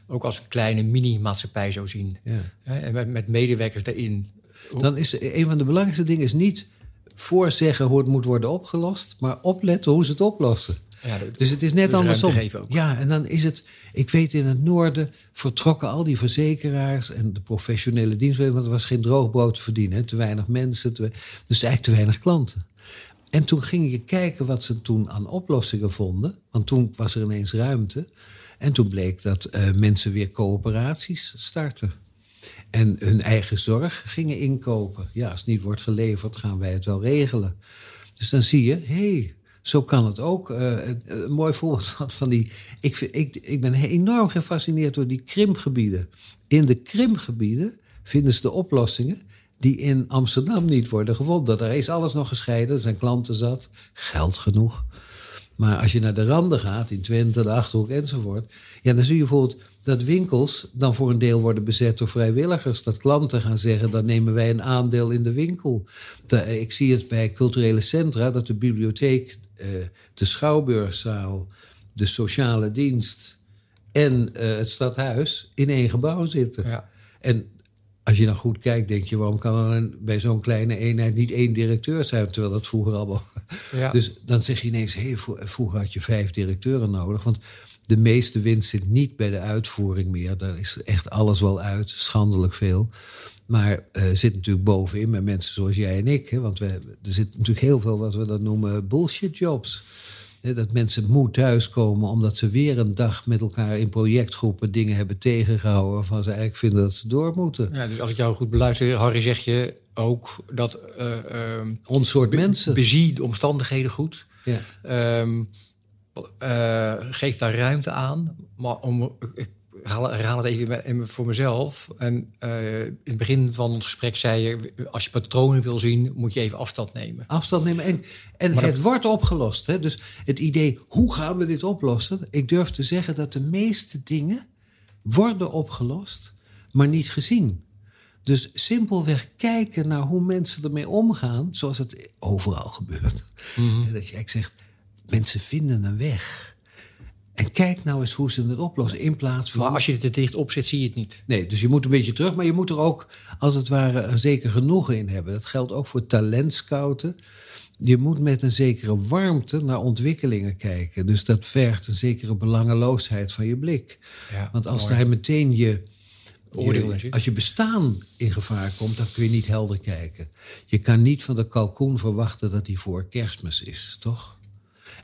ook als een kleine mini-maatschappij zou zien, ja. hè, met, met medewerkers daarin.
Dan is een van de belangrijkste dingen is niet voorzeggen hoe het moet worden opgelost, maar opletten hoe ze het oplossen. Ja, dus het is net andersom. Ja, en dan is het. Ik weet in het noorden vertrokken al die verzekeraars en de professionele diensten, want er was geen droogbrood te verdienen, te weinig mensen, te, dus eigenlijk te weinig klanten. En toen ging je kijken wat ze toen aan oplossingen vonden, want toen was er ineens ruimte. En toen bleek dat uh, mensen weer coöperaties starten. En hun eigen zorg gingen inkopen. Ja, als het niet wordt geleverd, gaan wij het wel regelen. Dus dan zie je, hé, hey, zo kan het ook. Uh, een mooi voorbeeld van die. Ik, vind, ik, ik ben enorm gefascineerd door die krimpgebieden. In de krimpgebieden vinden ze de oplossingen die in Amsterdam niet worden gevonden. Daar is alles nog gescheiden, er zijn klanten zat, geld genoeg. Maar als je naar de randen gaat, in Twente, de Achterhoek enzovoort... ja, dan zie je bijvoorbeeld dat winkels dan voor een deel worden bezet door vrijwilligers. Dat klanten gaan zeggen, dan nemen wij een aandeel in de winkel. ik zie het bij culturele centra, dat de bibliotheek eh, de schouwburgzaal, de sociale dienst en eh, het stadhuis in één gebouw zitten. Ja. En als je dan goed kijkt, denk je, waarom kan er bij zo'n kleine eenheid niet één directeur zijn, terwijl dat vroeger allemaal. Ja. Dus dan zeg je ineens, hey, vroeger had je vijf directeuren nodig. Want de meeste winst zit niet bij de uitvoering meer. Daar is echt alles wel uit, schandelijk veel. Maar uh, zit natuurlijk bovenin met mensen zoals jij en ik. Hè, want we, er zit natuurlijk heel veel wat we dat noemen bullshit jobs. Dat mensen moe thuiskomen omdat ze weer een dag met elkaar in projectgroepen dingen hebben tegengehouden waarvan ze eigenlijk vinden dat ze door moeten.
Ja, dus als ik jou goed beluister, Harry, zeg je ook dat. Uh,
Ons soort mensen.
Bezie de omstandigheden goed. Ja. Um, uh, geeft daar ruimte aan. Maar om, herhaal het even voor mezelf. En uh, in het begin van ons gesprek zei je... als je patronen wil zien, moet je even afstand nemen.
Afstand nemen. En, en het wordt opgelost. Hè? Dus het idee, hoe gaan we dit oplossen? Ik durf te zeggen dat de meeste dingen worden opgelost... maar niet gezien. Dus simpelweg kijken naar hoe mensen ermee omgaan... zoals het overal gebeurt. Mm Dat je eigenlijk zegt, mensen vinden een weg... En kijk nou eens hoe ze het oplossen. In plaats van.
Maar als je het er dicht op zit, zie je het niet.
Nee, dus je moet een beetje terug. Maar je moet er ook, als het ware, een zeker genoegen in hebben. Dat geldt ook voor talentscouten. Je moet met een zekere warmte naar ontwikkelingen kijken. Dus dat vergt een zekere belangeloosheid van je blik. Ja, Want als daar meteen je, je, Als je bestaan in gevaar komt, dan kun je niet helder kijken. Je kan niet van de kalkoen verwachten dat hij voor kerstmis is, toch?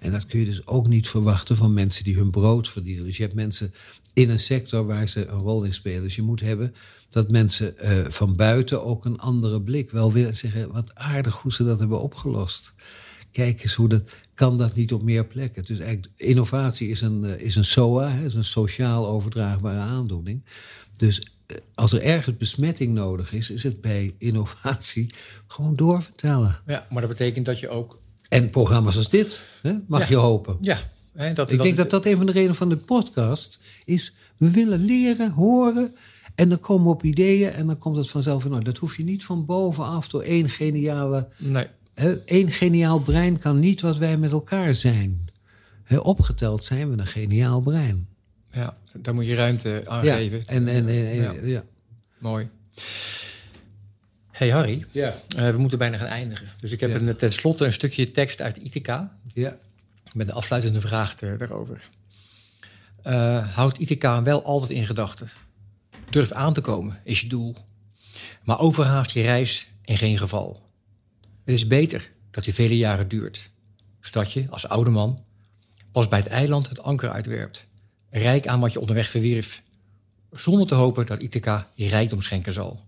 En dat kun je dus ook niet verwachten van mensen die hun brood verdienen. Dus je hebt mensen in een sector waar ze een rol in spelen. Dus je moet hebben dat mensen uh, van buiten ook een andere blik wel willen zeggen: wat aardig hoe ze dat hebben opgelost. Kijk eens hoe dat. Kan dat niet op meer plekken? Dus eigenlijk, innovatie is een, uh, is een SOA, is een sociaal overdraagbare aandoening. Dus uh, als er ergens besmetting nodig is, is het bij innovatie gewoon doorvertellen.
Ja, maar dat betekent dat je ook
en programma's als dit, hè, mag je hopen.
Ja. Hè,
dat, Ik denk dat dat een van de redenen van de podcast is. We willen leren, horen. En dan komen we op ideeën en dan komt het vanzelf in orde. Dat hoef je niet van bovenaf door één geniale...
Nee.
Eén geniaal brein kan niet wat wij met elkaar zijn. Hè, opgeteld zijn we een geniaal brein.
Ja, daar moet je ruimte aan geven.
En, en, en, ja. ja.
Mooi. Hey Harry,
ja.
Uh, we moeten bijna gaan eindigen. Dus ik heb ja. een, tenslotte een stukje tekst uit Ithaca.
Ja.
Met een afsluitende vraag te, daarover. Uh, houd Ithaca wel altijd in gedachten. Durf aan te komen is je doel. Maar overhaast je reis in geen geval. Het is beter dat die vele jaren duurt. Zodat je, als oude man, pas bij het eiland het anker uitwerpt. Rijk aan wat je onderweg verwierf. Zonder te hopen dat Ithaca je rijkdom schenken zal.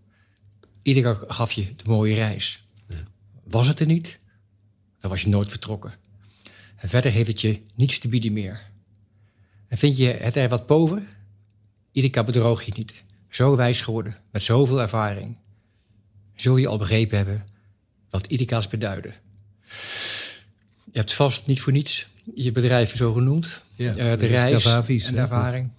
Ieder gaf je de mooie reis. Was het er niet, dan was je nooit vertrokken. En verder heeft het je niets te bieden meer. En vind je het er wat boven? Ieder bedroog je niet. Zo wijs geworden, met zoveel ervaring. Zul je al begrepen hebben wat Idika's beduiden. Je hebt vast niet voor niets je bedrijf zo genoemd.
Ja, uh,
de reis en de ervaring.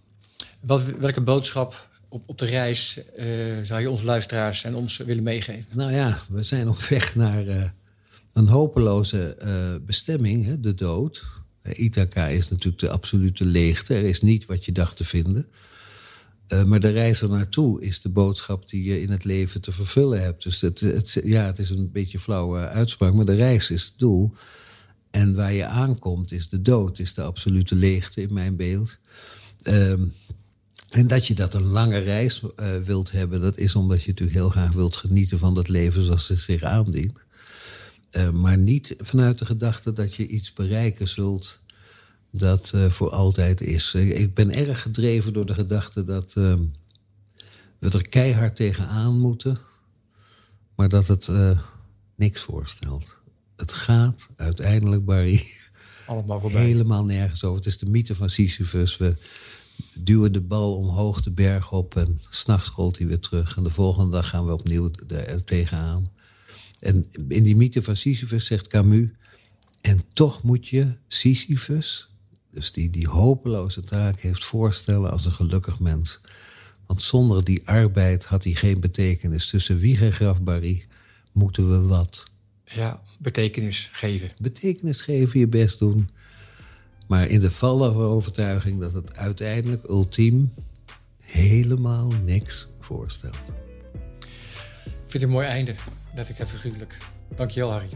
Wat, welke boodschap op, de reis uh, zou je ons luisteraars en ons willen meegeven?
Nou ja, we zijn op weg naar uh, een hopeloze uh, bestemming, hè, de dood. Ithaca is natuurlijk de absolute leegte. Er is niet wat je dacht te vinden. maar de reis er naartoe is de boodschap die je in het leven te vervullen hebt. Dus het, ja, het is een beetje flauwe uitspraak, maar de reis is het doel. En waar je aankomt is de dood, is de absolute leegte in mijn beeld. Uh, en dat je dat een lange reis uh, wilt hebben, dat is omdat je natuurlijk heel graag wilt genieten van dat leven zoals het zich aandient. Uh, maar niet vanuit de gedachte dat je iets bereiken zult dat uh, voor altijd is. ik ben erg gedreven door de gedachte dat ehm, we er keihard tegenaan moeten, maar dat het niks voorstelt. Het gaat uiteindelijk, Barry,
Allemaal voorbij.
helemaal nergens over. Het is de mythe van Sisyphus. We, duwen de bal omhoog de berg op en s'nachts rolt hij weer terug. En de volgende dag gaan we opnieuw er tegenaan. En in die mythe van Sisyphus zegt Camus... en toch moet je Sisyphus, dus die die hopeloze taak heeft, voorstellen als een gelukkig mens. Want zonder die arbeid had hij geen betekenis. Tussen wieg en grafbarie moeten we wat.
Ja, betekenis geven.
Betekenis geven, je best doen. Maar in de vallen overtuiging dat het uiteindelijk ultiem helemaal niks voorstelt.
Ik vind het een mooi einde, dat ik even figuurlijk. Dankjewel, Harry.